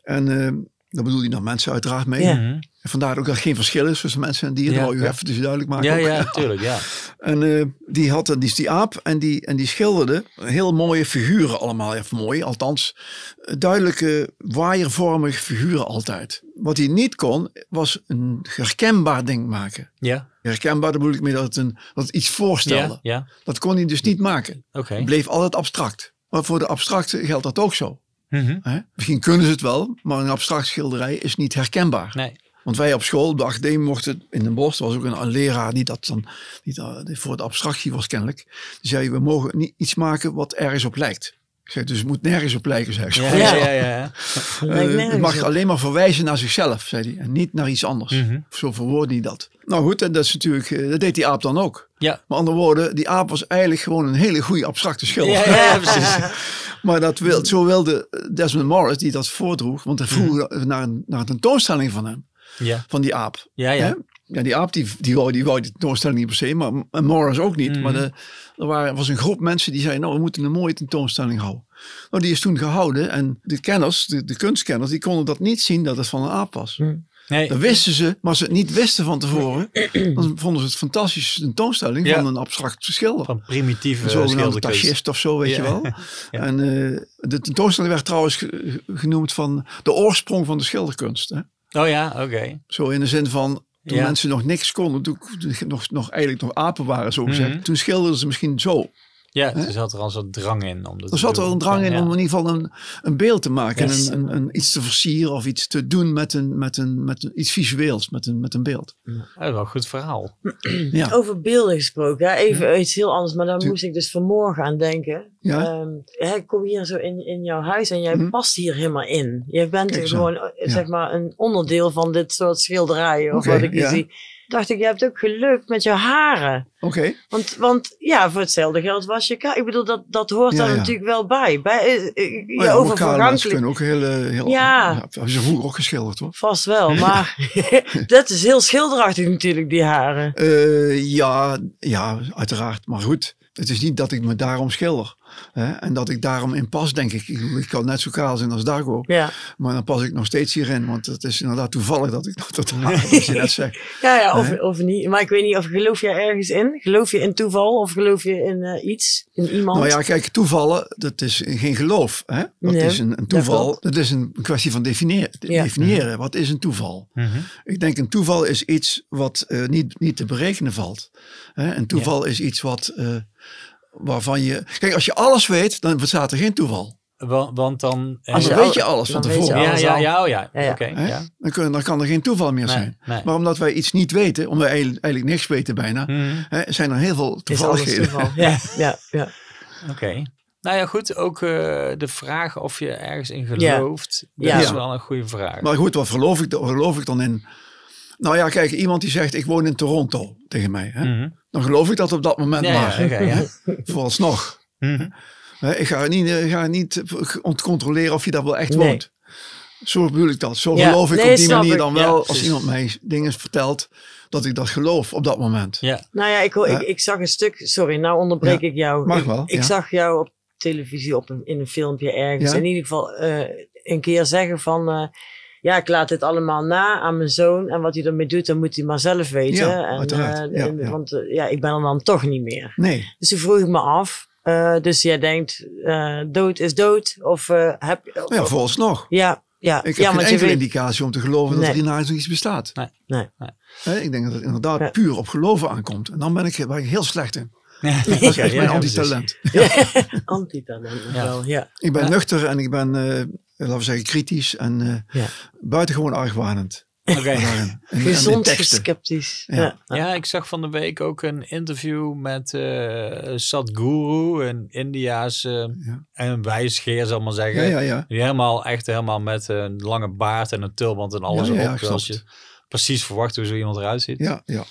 En eh daar bedoel hij dan mensen uiteraard mee. Ja. Mhm. En vandaar ook dat er geen verschil is tussen mensen en dieren. Ja, Dat wou u ja. even dus duidelijk maken. Ja, ook. ja, tuurlijk, ja. En eh, die had die, is die aap en die, en die schilderde heel mooie figuren allemaal. Ja, mooi, althans duidelijke waaiervormige figuren altijd. Wat hij niet kon, was een herkenbaar ding maken. Ja, Herkenbaar, daar bedoel ik mee dat het, een, dat het iets voorstelde. ja. Dat kon hij dus niet maken. Oké. Het bleef altijd abstract. Maar voor de abstracte geldt dat ook zo. Mhm. Misschien kunnen ze het wel, maar een abstract schilderij is niet herkenbaar. Nee. Want wij op school, op de academie, mochten in Den Bosch, er was ook een, leraar die dat dan die, dat- voor de abstractie was kennelijk. Die zei, we mogen niet iets maken wat ergens op lijkt. Ik zeg, dus het moet nergens op lijken, zei ze. Ja, ja, ja. Eh, het mag alleen maar verwijzen naar zichzelf, zei hij. En niet naar iets anders. Mhm. Zo verwoordde hij dat. Nou goed, en dat is natuurlijk, eh, dat deed die aap dan ook. Ja. Met andere woorden, die aap was eigenlijk gewoon een hele goede abstracte schilder. Ja, ja, precies. Maar dat wil, zo wilde Desmond Morris, die dat voordroeg, want hij vroeg Mhm. naar, een, naar een tentoonstelling van hem, Ja, van die aap. ja, ja. Ja, die aap die, die, wou, die wou die tentoonstelling niet per se, maar en Morris ook niet. Mhm. Maar de, er waren, was een groep mensen die zeiden, nou we moeten een mooie tentoonstelling houden. Nou, die is toen gehouden en de kenners, de, de kunstkenners, die konden dat niet zien dat het van een aap was. Nee. Dat wisten ze, maar ze het niet wisten van tevoren, dan vonden ze het fantastische tentoonstelling Ja. van een abstract schilder. Van primitieve tachist of zo, weet Ja. je wel. Ja. En eh, de tentoonstelling werd trouwens ge- genoemd van de oorsprong van de schilderkunst. Hè? Oh ja, oké. Zo in de zin van, toen Ja. mensen nog niks konden, toen toen nog, nog eigenlijk nog apen waren, zo gezegd. Mhm. Toen schilderden ze misschien zo. Ja, er zat er al zo'n drang in. Om dat Er zat er een drang in Ja, om in ieder geval een, een beeld te maken. Yes. En een, een, een, iets te versieren of iets te doen met, een, met, een, met een, iets visueels, met een, met een beeld. Dat is wel een goed verhaal. Ja. Over beelden gesproken, hè? even iets heel anders, maar daar moest ik dus vanmorgen aan denken. Ja. Ehm, hè, ik kom hier zo in, in jouw huis en jij Hm. past hier helemaal in. Je bent Kijk er gewoon, eh, zeg maar, een onderdeel van dit soort schilderijen of wat ik hier ja. zie. Dacht ik, je hebt ook geluk met je haren. Oké. Want, want ja, voor hetzelfde geld was je Ik bedoel, dat, dat hoort Ja, daar ja. natuurlijk wel bij. bij eh, eh, Oh ja, ook heel... eh, heel Ja. ja. Ze vroeger ook geschilderd hoor. Vast wel, maar dat is heel schilderachtig natuurlijk, die haren. Eh, ja, ja, uiteraard. Maar goed, het is niet dat ik me daarom schilder. Hè? En dat ik daarom in pas, denk ik. Ik, kan net zo kaal zijn als Dargo. Ja, Maar dan pas ik nog steeds hierin. Want het is inderdaad toevallig dat ik nog dat wat je net zegt. ja, ja of, of niet. Maar ik weet niet, of geloof je ergens in? Geloof je in toeval of geloof je in eh, iets? In iemand? Nou ja, kijk, toevallen, dat is geen geloof. Hè? Dat Nee, is een, een toeval. Dat is een kwestie van definiëren. Ja. definiëren. Wat is een toeval? Mhm. Ik denk een toeval is iets wat eh, niet, niet te berekenen valt. Hè? Een toeval is iets wat, eh, waarvan je... Kijk, als je alles weet, dan bestaat er geen toeval. Want, want dan... Als je dan weet je alles van tevoren. ja, alles ja, al. ja, oh ja. Ja, ja. Ja. Dan, kun, dan kan er geen toeval meer Nee, zijn. nee. Maar omdat wij iets niet weten, omdat wij eigenlijk, eigenlijk niks weten bijna, Mhm. hè, zijn er heel veel is alles toevalligheden. toeval. Ja, ja, ja. Oké. Nou ja, goed. Ook eh, de vraag of je ergens in gelooft. Dat Ja. is wel een goede vraag. Maar goed, wat geloof ik, wat geloof ik dan in? Nou ja, kijk, iemand die zegt ik woon in Toronto tegen mij. Hè? Mhm. Dan geloof ik dat op dat moment Ja, ja, maar. oké, ja. Vooralsnog. Hè, Ik ga niet, ik ga niet controleren of je daar wel echt Nee. woont. Zo bedoel ik dat. Zo Ja, geloof ik nee, op die manier ik. dan Ja, wel. als iemand mij dingen vertelt, dat ik dat geloof op dat moment. Ja. Nou ja, ik, ik, ik zag een stuk, sorry, nou onderbreek ik jou. Mag ik, wel, Ik ja. zag jou op televisie op een, in een filmpje ergens. Ja. In ieder geval eh, een keer zeggen van, eh, ja, ik laat dit allemaal na aan mijn zoon. En wat hij ermee doet, dan moet hij maar zelf weten. Ja, en, uiteraard. eh, Ja, en- ja. Want eh, ja, ik ben er dan toch niet meer. Nee. Dus toen vroeg ik me af. eh, dus jij denkt, eh, dood is dood? Of eh, heb je... Ja, vooralsnog. ja, ja, Ik heb ja, geen enkele weet... indicatie om te geloven dat Nee. er hiernaast nog iets bestaat. Nee. Hè, ik denk dat het inderdaad Ja. puur op geloven aankomt. En dan ben ik, ben ik heel slecht in. Ja, Dat is echt ja, mijn ja, precies. antitalent. Antitalent Ja. wel, ja. Ik ben Ja. nuchter en ik ben, eh, laten we zeggen, kritisch en eh, Ja. buitengewoon argwanend. In Gezond sceptisch. Ja. Ja. Ja. Ja, ik zag van de week ook een interview met eh Sadhguru, een India's eh, Ja. en een wijsgeer, zal ik maar zeggen. Ja, ja, ja. Die helemaal, echt helemaal met een lange baard en een tulband en alles Ja, ja, erop. ja, zoals klopt. je precies verwacht hoe zo iemand eruit ziet. Ja, ja.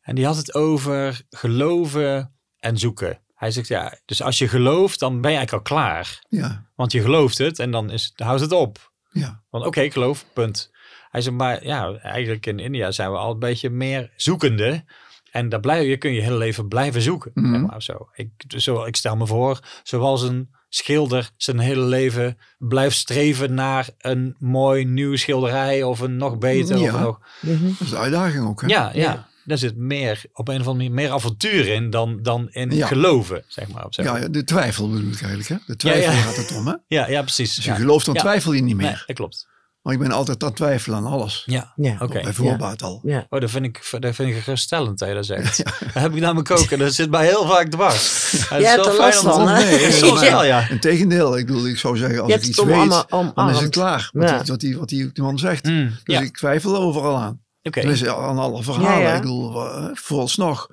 En die had het over geloven en zoeken. Hij zegt ja, dus als je gelooft, dan ben je eigenlijk al klaar. ja, Want je gelooft het en dan, is, dan houdt het op. ja. Want oké, ik geloof, punt. Hij zegt, maar ja, eigenlijk in India zijn we al een beetje meer zoekende. En daar blijf, je kun je hele leven blijven zoeken. Zeg maar, of zo. Ik, zo, ik stel me voor, zoals een schilder zijn hele leven blijft streven naar een mooi nieuw schilderij of een nog beter. Ja. Of nog. Dat is de uitdaging ook. Hè? ja, ja. Ja. Daar zit meer, op een of andere manier, meer avontuur in dan, dan in Ja. geloven, zeg maar. Zo. Ja, ja, de twijfel bedoel ik eigenlijk. Hè? De twijfel Ja, ja. gaat het om. Hè? ja, ja, precies. Als je ja. gelooft, dan Ja. twijfel je niet meer. Nee, dat klopt. Maar ik ben altijd aan twijfelen aan alles. Ja, Ja. oké. Bij voorbaat al. Ja. Oh, dat vind ik, dat vind ik geruststellend dat je dat zegt. Dat heb ik namelijk ook en dat zit mij heel vaak dwars. Ja, hebt er last van, hè? Nee, Soms nee. wel, ja. Integendeel, ik bedoel, ik zou zeggen, als Je ik iets het weet, dan is het klaar. Wat, die, wat, die, wat die, die man zegt. Mm, Dus ja, ik twijfel overal aan. Oké. Tenminste, aan alle verhalen. Ja, ja. Ik bedoel, eh, vooralsnog,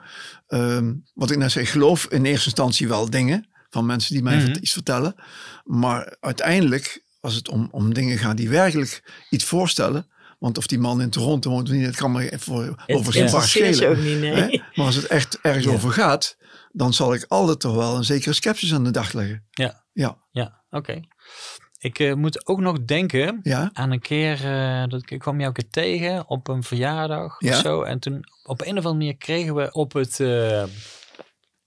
ehm, wat ik net zei, ik geloof in eerste instantie wel dingen van mensen die mij Mhm. iets vertellen. Maar uiteindelijk, als het om, om dingen gaat die werkelijk iets voorstellen, want of die man in Toronto woont of niet, dat kan me voor, over geen interesseert je schelen. ook niet, nee. Maar als het echt ergens Ja. over gaat, dan zal ik altijd toch wel een zekere sceptisch aan de dag leggen. Ja. Ja. Ja, oké. Ik eh, moet ook nog denken Ja, aan een keer, eh, dat ik, ik kwam jou een keer tegen op een verjaardag Ja. of zo. En toen op een of andere manier kregen we op het, eh,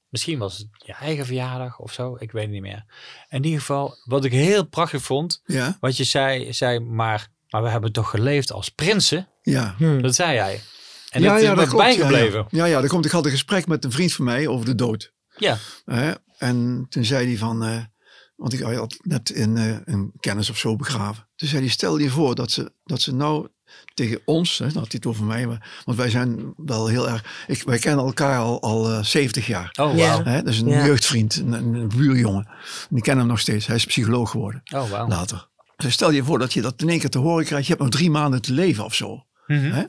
misschien was het je eigen verjaardag of zo, ik weet het niet meer. In ieder geval, wat ik heel prachtig vond, ja, wat je zei, zei maar, maar we hebben toch geleefd als prinsen? ja. Hm. Dat zei jij. En ja, dat ja, is ja, bijgebleven. Ja, ja, ja, er komt, ik had een gesprek met een vriend van mij over de dood. Ja. Hè? En toen zei hij van, eh, want ik had net in, eh, een kennis of zo begraven. Toen zei hij, stel je voor dat ze, dat ze nou tegen ons, hè, dat had hij het over mij, maar, want wij zijn wel heel erg, ik, wij kennen elkaar al, al eh, 70 jaar. Oh, Ja. wauw. Hè? Dat is een jeugdvriend, een, een, buurjongen. En ik ken hem nog steeds, hij is psycholoog geworden Oh, wauw. later. Dus stel je voor dat je dat in één keer te horen krijgt, je hebt nog drie maanden te leven of zo. Mhm. Hè?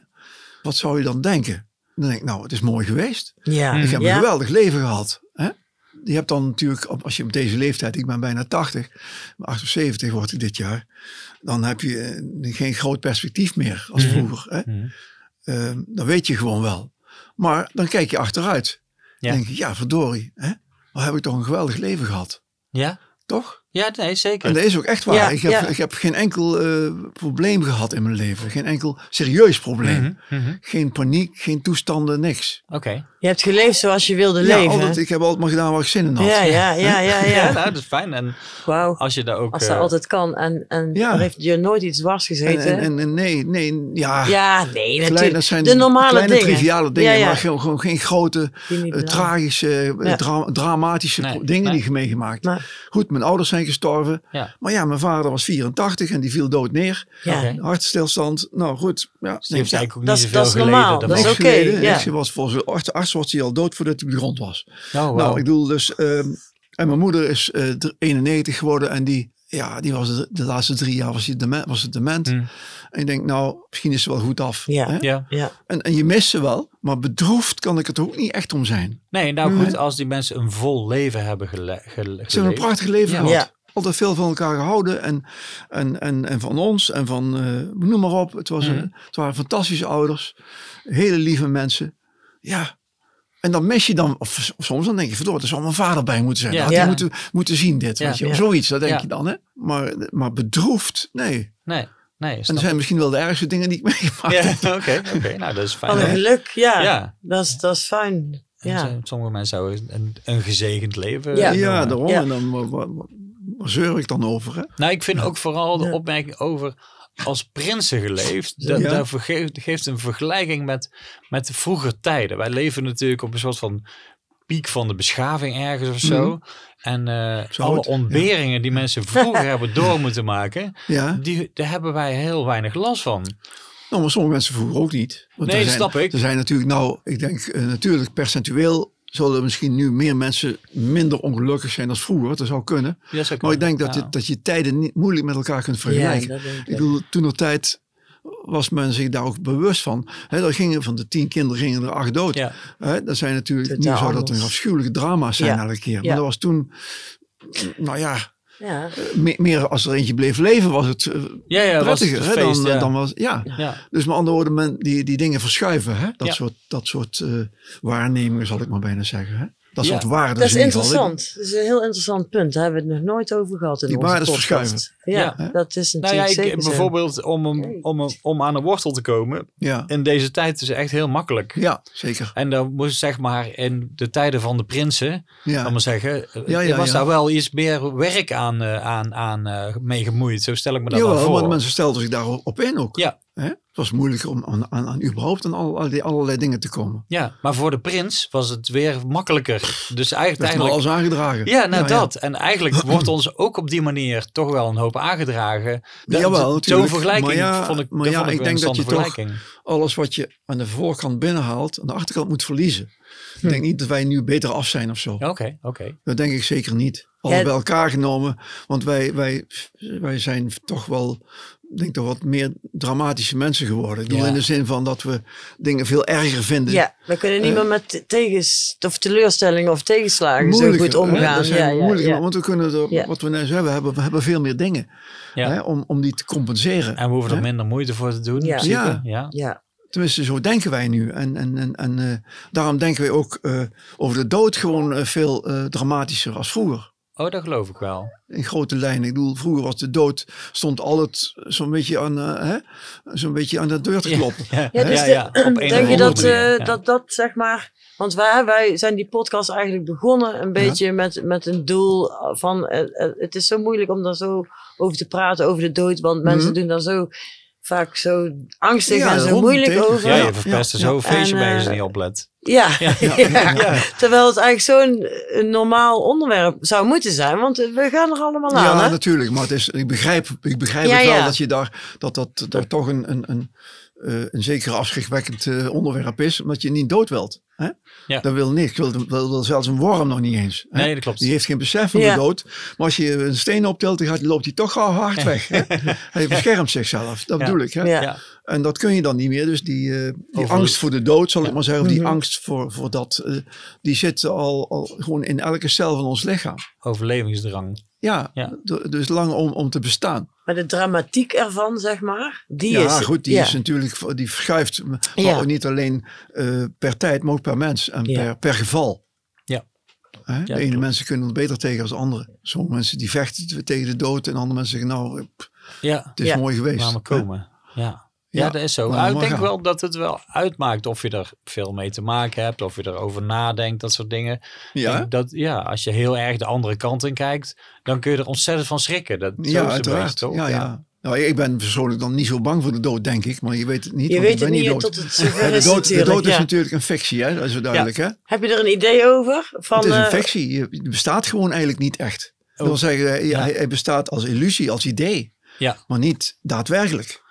Wat zou je dan denken? Dan denk ik, nou, het is mooi geweest. Ja. Ik Ik heb een geweldig leven gehad. Hè? Je hebt dan natuurlijk, als je op deze leeftijd, ik ben bijna 80, maar 78 word ik dit jaar, dan heb je eh, geen groot perspectief meer als Mhm. vroeger. Hè? Mhm. Ehm, dan weet je gewoon wel. Maar dan kijk je achteruit. Ja. Dan denk je, ja, verdorie, hè? maar heb ik toch een geweldig leven gehad. Ja? Toch? Ja, nee, zeker. En dat is ook echt waar. Ja, ik, heb, ja. ik heb geen enkel eh, probleem gehad in mijn leven. Geen enkel serieus probleem. Mhm, mhm. Geen paniek, geen toestanden, niks. Oké. Je hebt geleefd zoals je wilde Ja, leven. altijd, ik heb altijd maar gedaan waar ik zin in had. ja, ja, ja, ja, Ja, ja. nou, dat is fijn. En Wauw. als je daar ook... Als dat eh, altijd kan. En, en Ja. er heeft je nooit iets dwars En, gezeten. en, en, en nee, nee, ja. ja, nee, natuurlijk. dat zijn de normale kleine dingen. triviale dingen, Ja, ja. maar gewoon, gewoon geen grote, eh, tragische, Ja. dra- dramatische Nee, dingen nee. die je meegemaakt. Nee. Goed, mijn ouders zijn gestorven. Ja. Maar ja, mijn vader was 84 en die viel dood neer. Ja. Hartstilstand. Nou goed, ja, Dus die heeft ja, eigenlijk ook dat niet zoveel dat is geleden. normaal. Dat is oké, ja. Hij was volgens de arts, arts was hij al dood voordat hij op de grond was. Oh. Nou, ik bedoel dus, ehm, en mijn moeder is eh, d- 91 geworden en die, ja, die was de, de laatste drie jaar was, die dement, was het dement. Hmm. En ik denk, nou, misschien is ze wel goed af. Ja. hè? Ja. Ja. En, en je mist ze wel, maar bedroefd kan ik het er ook niet echt om zijn. Nee, nou goed, als die mensen een vol leven hebben gele gele Ze hebben een geleefd. prachtig leven Ja. gehad. Ja. Altijd veel van elkaar gehouden en, en, en, en van ons en van, eh, noem maar op. Het, was Mhm. een, het waren fantastische ouders, hele lieve mensen. Ja, En dan mis je dan, of, of soms dan denk je, verdorie, er zou mijn vader bij moeten zijn. Ja. Ja. Had Ja. hij moeten, moeten zien dit, Ja. weet je. Ja. Zoiets, dat denk Ja. je dan, hè. Maar, maar bedroefd, nee. Nee, nee. En dat zijn misschien wel de ergste dingen die ik meegemaakt Ja, heb. oké, oké. Nou, dat is fijn. Wat een hè? geluk, ja. Ja. Dat, is, dat is fijn. Ja. Sommige mensen zouden een, een gezegend leven Ja. Ja, daarom. Ja. En dan, zeur ik dan over, hè? Nou, ik vind ook vooral de Ja. opmerking over als prinsen geleefd. Dat, Ja. dat geeft een vergelijking met, met de vroeger tijden. Wij leven natuurlijk op een soort van piek van de beschaving ergens of zo. Mhm. En eh, Zo alle het, ja. ontberingen die mensen vroeger hebben door moeten maken, Ja. die, daar hebben wij heel weinig last van. Nou, maar sommige mensen vroeger ook niet. Want Nee, dat snap ik. Er zijn natuurlijk, nou, ik denk eh, natuurlijk percentueel zullen misschien nu meer mensen minder ongelukkig zijn dan vroeger. Dat zou kunnen. Ja, Maar ik denk dat, Ja. je, dat je tijden niet moeilijk met elkaar kunt vergelijken. dat ik. Ik bedoel, toen de tijd was men zich daar ook bewust van. Hè, er gingen van de tien kinderen gingen er acht dood. Ja. Dat zijn natuurlijk, nu zou dat een afschuwelijke drama's zijn elke keer. Maar dat was toen, nou ja, Ja. me- meer als er eentje bleef leven was het eh, Ja, ja, was het prettiger. een hè, feest, dan, ja. dan was, ja. Ja. Dus met andere woorden, men, die, die dingen verschuiven. Hè? Dat Ja. soort, dat soort eh, waarnemingen zal ik maar bijna zeggen. Hè? Dat Ja. soort waarden. Dat is in ieder geval. interessant. Dat is een heel interessant punt. Daar hebben we het nog nooit over gehad in Die onze podcast. verschuiven. Ja, Ja. dat is Nou ja, natuurlijk ik, zeker zo. bijvoorbeeld om, om, om aan de wortel te komen. Ja. In deze tijd is echt heel makkelijk. ja, zeker. En dan moest zeg maar in de tijden van de prinsen, Ja. maar zeggen, eh, Ja, was ja. daar wel iets meer werk aan, eh, aan, aan eh, mee gemoeid. Zo stel ik me dat Jawel, wel voor. maar de mensen stelden zich daarop in ook. Ja. Hè? Het was moeilijker om aan, aan, aan überhaupt aan allerlei, allerlei dingen te komen. Ja, maar voor de prins was het weer makkelijker. Dus eigenlijk, eigenlijk alles aangedragen. ja, nou dat. En eigenlijk wordt ons ook op die manier toch wel een hoop aangedragen. Dat- Jawel, Zo'n natuurlijk. vergelijking Maar ja, vond ik, maar ja, vond ik, denk dat je interessante toch- vergelijking. Alles wat je aan de voorkant binnenhaalt, aan de achterkant moet verliezen. Hm. Ik denk niet dat wij nu beter af zijn of zo. Oké, oké. Dat denk ik zeker niet. Alles Ja. bij elkaar genomen. Want wij, wij, wij zijn toch wel, denk toch wat meer dramatische mensen geworden. Ik bedoel Ja. in de zin van dat we dingen veel erger vinden. Ja, we kunnen niet Eh, meer met tegens, of teleurstellingen of tegenslagen zo goed omgaan. Dat zijn Ja, ja, moeilijker, ja. Want we kunnen er, Ja. wat we net hebben, hebben, we hebben veel meer dingen Ja. hè, om, om die te compenseren. En we hoeven er minder moeite voor te doen. in Ja. principe. Ja. ja. Ja. Tenminste, zo denken wij nu. En, en, en, en eh, daarom denken wij ook eh, over de dood gewoon veel eh, dramatischer als vroeger. Oh, dat geloof ik wel. in grote lijnen. Ik bedoel, vroeger was de dood, stond altijd zo'n beetje aan, eh, hè, zo'n beetje aan de deur te kloppen. Ja, Ja, dus ja, de- ja, op denk je dat, eh, ja. dat dat zeg maar. Want wij, wij zijn die podcast eigenlijk begonnen een beetje met, met een doel van. eh, het is zo moeilijk om daar zo over te praten, over de dood. Want mensen Mhm. doen daar zo vaak zo angstig Ja, en zo moeilijk tegen. over. Ja, je verpest er ja. zo feestje En, bij als je niet oplet. Ja. Ja. Ja. Terwijl het eigenlijk zo'n een normaal onderwerp zou moeten zijn. Want we gaan er allemaal aan. Ja, hè? natuurlijk. Maar het is, ik begrijp, ik begrijp Ja, het wel ja. dat je daar, dat, dat, daar toch een, een, een, eh, een zeker afschrikwekkend eh, onderwerp is. Omdat je niet dood wilt. Hè? Ja. Dat wil niks. Wil, wil, wil zelfs een worm nog niet eens. Hè? Nee, dat klopt. Die heeft geen besef van Ja. de dood. Maar als je een steen optilt, dan gaat, loopt hij toch gauw hard weg. Hè? Hij beschermt zichzelf. Dat Ja. bedoel ik. Hè? En dat kun je dan niet meer. Dus die, eh, die angst voor de dood, zal ik maar zeggen. Of die Mhm. angst voor, voor dat. eh, die zit al, al gewoon in elke cel van ons lichaam. Overlevingsdrang. Ja, dus lang om, om te bestaan. Maar de dramatiek ervan, zeg maar. Die ja, is. goed, die ja. is natuurlijk, die verschuift. Maar Ja. ook niet alleen eh, per tijd, maar ook per mens en Ja. per, per geval. Ja. Hè? de ene klopt. mensen kunnen er beter tegen als anderen. Sommige mensen die vechten tegen de dood en andere mensen zeggen nou, pff, Ja, het is Ja. mooi geweest. laat me komen. Ja. Ja. Ja, dat is zo. Nou, ik denk wel dat het wel uitmaakt of je er veel mee te maken hebt, of je erover nadenkt, dat soort dingen. Ik Ja, denk Dat, ja, als je heel erg de andere kant in kijkt, dan kun je er ontzettend van schrikken. Dat, zo is ja het uiteraard. best, toch? ja, ja. Nou, ik ben persoonlijk dan niet zo bang voor de dood, denk ik. Maar je weet het niet. Je weet het niet dood. tot het de is dood, de dood is ja. natuurlijk een fictie, hè? dat is duidelijk. Hè? Heb je er een idee over? Van, het is een eh, fictie. Het bestaat gewoon eigenlijk niet echt. Dat Oh. wil zeggen, hij- Ja. hij, hij bestaat als illusie, als idee. Ja. Maar niet daadwerkelijk.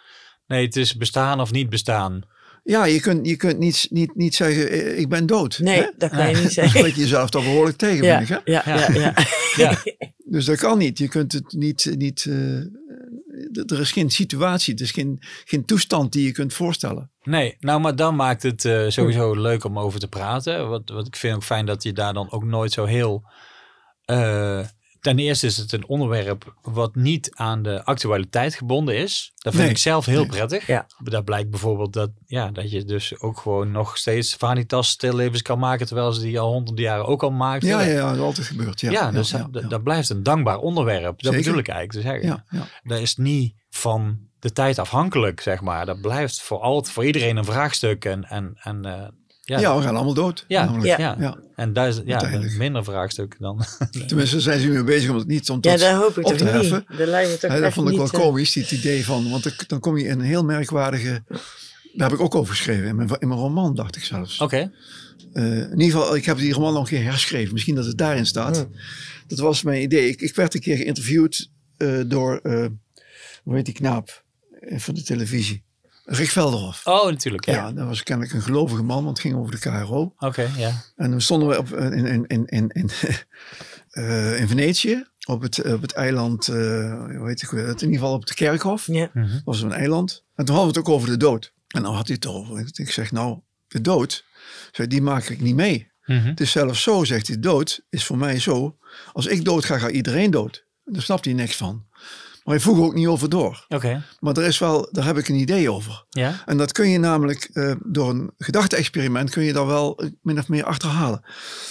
Nee, het is bestaan of niet bestaan. Ja, je kunt, je kunt niet, niet, niet zeggen, eh, ik ben dood. nee, hè? dat kan je niet Dan zeggen. spreek je jezelf toch behoorlijk tegen, Ja, vind ik. Hè? ja, ja, ja. Ja. Dus dat kan niet. Je kunt het niet... niet eh, er is geen situatie, er is geen, geen toestand die je kunt voorstellen. Nee, nou, maar dan maakt het eh, sowieso leuk om over te praten. Wat, wat ik vind ook fijn dat je daar dan ook nooit zo heel, eh, ten eerste is het een onderwerp wat niet aan de actualiteit gebonden is. Dat vind Nee. ik zelf heel Nee. prettig. Ja. Daar blijkt bijvoorbeeld dat, ja, dat je dus ook gewoon nog steeds Vanitas stillevens kan maken, terwijl ze die al honderden jaren ook al maakten. Ja, ja, ja, dat is altijd gebeurd. Ja, Ja, dus ja, dat, ja. dat blijft een dankbaar onderwerp. Dat Zeker. bedoel ik eigenlijk te zeggen. Ja, ja. Dat is niet van de tijd afhankelijk, zeg maar. Dat blijft voor altijd, voor iedereen een vraagstuk. En, en, en eh, ja, Ja, we gaan allemaal dood. Ja, namelijk. ja. ja. en daar is ja, een minder vraagstuk dan. Tenminste, zijn ze nu mee bezig om het niet om Ja, daar hoop ik op toch te niet. heffen. Dat lijkt me toch Hè, dat echt vond ik wel niet, eh, komisch, dit idee van. Want dan kom je in een heel merkwaardige. Daar heb ik ook over geschreven. In mijn, in mijn roman, dacht ik zelfs. Oké. Eh, in ieder geval, ik heb die roman nog een keer herschreven. Misschien dat het daarin staat. Hmm. Dat was mijn idee. Ik, ik werd een keer geïnterviewd eh, door. eh, hoe heet die knaap van de televisie? Rick Velderhof. Oh, natuurlijk. Ja. Ja, dat was kennelijk een gelovige man, want het ging over de KRO. Oké, ja. En dan stonden we op, in, in, in, in, in, eh, in Venetië, op het, op het eiland, eh, hoe heet het, in ieder geval op het kerkhof. Ja. Mhm. Dat was een eiland. En toen hadden we het ook over de dood. En dan had hij het over. Ik zeg, nou, de dood, die maak ik niet mee. Mhm. Het is zelfs zo, zegt hij, dood is voor mij zo. Als ik dood ga, gaat iedereen dood. Daar snapt hij niks van. Maar hij vroeg ook niet over door. Oké, Maar er is wel, daar heb ik een idee over. ja. En dat kun je namelijk eh, door een gedachte-experiment kun je daar wel eh, min of meer achterhalen.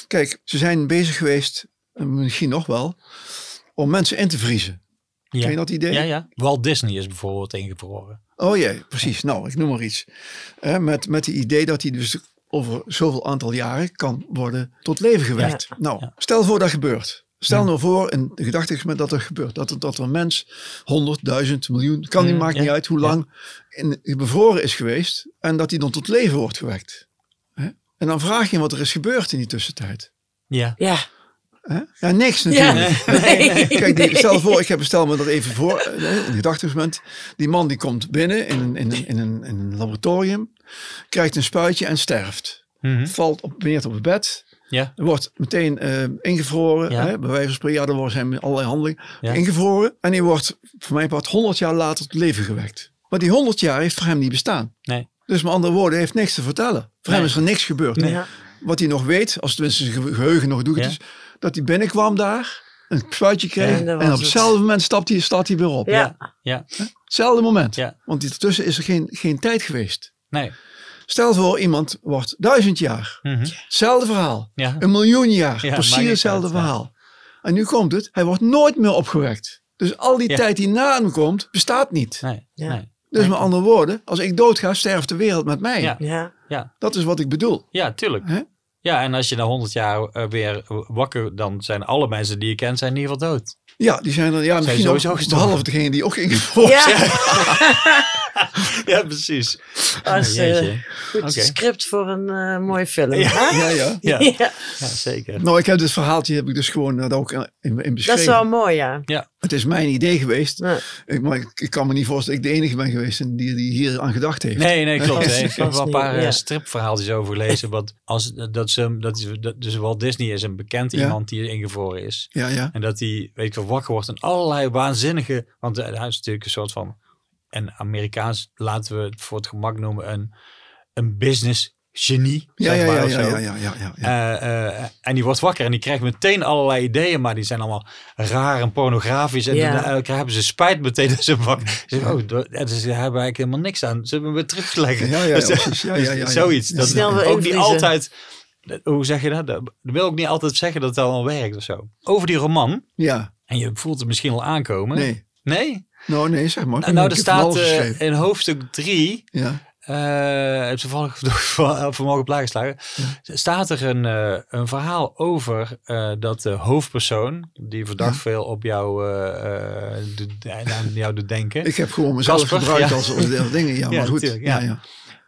Kijk, ze zijn bezig geweest, en misschien nog wel, om mensen in te vriezen. ja. Ken je dat idee? Ja, ja. Walt Disney is bijvoorbeeld ingevroren. Oh jee, precies. Nou, ik noem maar iets. Eh, met, met het idee dat hij dus over zoveel aantal jaren kan worden tot leven gewekt. Nou, stel voor dat gebeurt. Stel Ja. nou voor, in de gedachte dat er gebeurt. Dat er, dat er een mens, 100.000, miljoen, kan niet, Mm, maakt ja. niet uit hoe Ja. lang, in, bevroren is geweest. En dat hij dan tot leven wordt gewekt. Hè? En dan vraag je wat er is gebeurd in die tussentijd. Ja. Ja. Hè? Ja, niks Ja. natuurlijk. Nee, nee. Kijk, die, stel voor, ik heb stel me dat even voor, eh, een gedachteexperiment. Die man die komt binnen in een, in, een, in, een, in een laboratorium, krijgt een spuitje en sterft. Mhm. Valt op, neer op het bed, Ja. wordt meteen eh, ingevroren. Ja. Hè, bij wijze van spreken, ja, er zijn allerlei handelingen Ja. ingevroren. En die wordt voor mij part 100 jaar later tot leven gewekt. Maar die 100 jaar heeft voor hem niet bestaan. Nee. Dus met andere woorden, hij heeft niks te vertellen. Voor Nee. hem is er niks gebeurd. Ja. Wat hij nog weet, als tenminste zijn ge- geheugen nog doet, Ja. is dat hij binnenkwam daar, een spuitje kreeg En op het. hetzelfde moment stapt hij, staat hij weer op. Ja. Ja. Hetzelfde moment. Ja. Want ertussen is er geen, geen tijd geweest. Nee. Stel voor, iemand wordt duizend jaar. Mhm. Hetzelfde verhaal. Ja. Een miljoen jaar. Ja, precies hetzelfde verhaal. En nu komt het, hij wordt nooit meer opgewekt. Dus al die Ja. tijd die na hem komt, bestaat niet. Nee. Ja. Nee. Dus met andere woorden, als ik doodga, sterft de wereld met mij. Ja. Ja. Ja. Dat is wat ik bedoel. Ja, tuurlijk. Ja, en als je na 100 jaar eh, weer wakker, dan zijn alle mensen die je kent, zijn in ieder geval dood. Ja, die zijn er ja, misschien sowieso gestorven. behalve degene die ook ingevroren Ja. zijn. Ja, precies. Als, eh, goed script voor een eh mooie film. Ja. hè? Ja, ja. Ja, Ja. ja zeker. Nou, ik heb dit verhaaltje heb ik dus gewoon uh, ook in, in beschreven. Dat is wel mooi, ja. Het is mijn idee geweest. Ja. Ik, maar ik, ik kan me niet voorstellen dat ik de enige ben geweest die, die hier aan gedacht heeft. Nee, nee, klopt. Ik heb wel een paar eh, ja. stripverhaaltjes over gelezen. Wat als, dat ze, dat is, dat, dus Walt Disney is een bekend Ja. iemand die ingevroren is. Ja, ja. En dat hij, weet ik wel, wakker wordt en allerlei waanzinnige... Want eh, hij is natuurlijk een soort van... En Amerikaans, laten we het voor het gemak noemen, een, een business genie. Ja, zeg ja, maar, ja, of ja, zo. ja, ja, ja, ja, ja. Eh, eh, en die wordt wakker en die krijgt meteen allerlei ideeën, maar die zijn allemaal raar en pornografisch. En Ja. dan eh, hebben ze spijt meteen dat ze wakker Ze zeggen, oh, en ze hebben eigenlijk helemaal niks aan. Ze hebben hem weer teruggelegd. Ja, ja, ja, Dus, eh. Ja, dus ja, ja, ja. Zoiets. Dat Snel ook niet altijd... Hoe zeg je dat? Dat wil ook niet altijd zeggen dat het allemaal werkt of zo. Over die roman, Ja, en je voelt het misschien al aankomen. nee. Nee? Nou, nee, zeg maar. Nou, nou, er staat eh, in hoofdstuk 3 Ja, eh heb toevallig van- vanmorgen op laaggeslagen. Staat er een, eh, een verhaal over eh, dat de hoofdpersoon, die verdacht veel op jou, eh, eh, aan jou doet denken, ik heb gewoon mezelf gebruikt ja. als als dingen. Ja, Ja, maar goed. natuurlijk, ja. ja.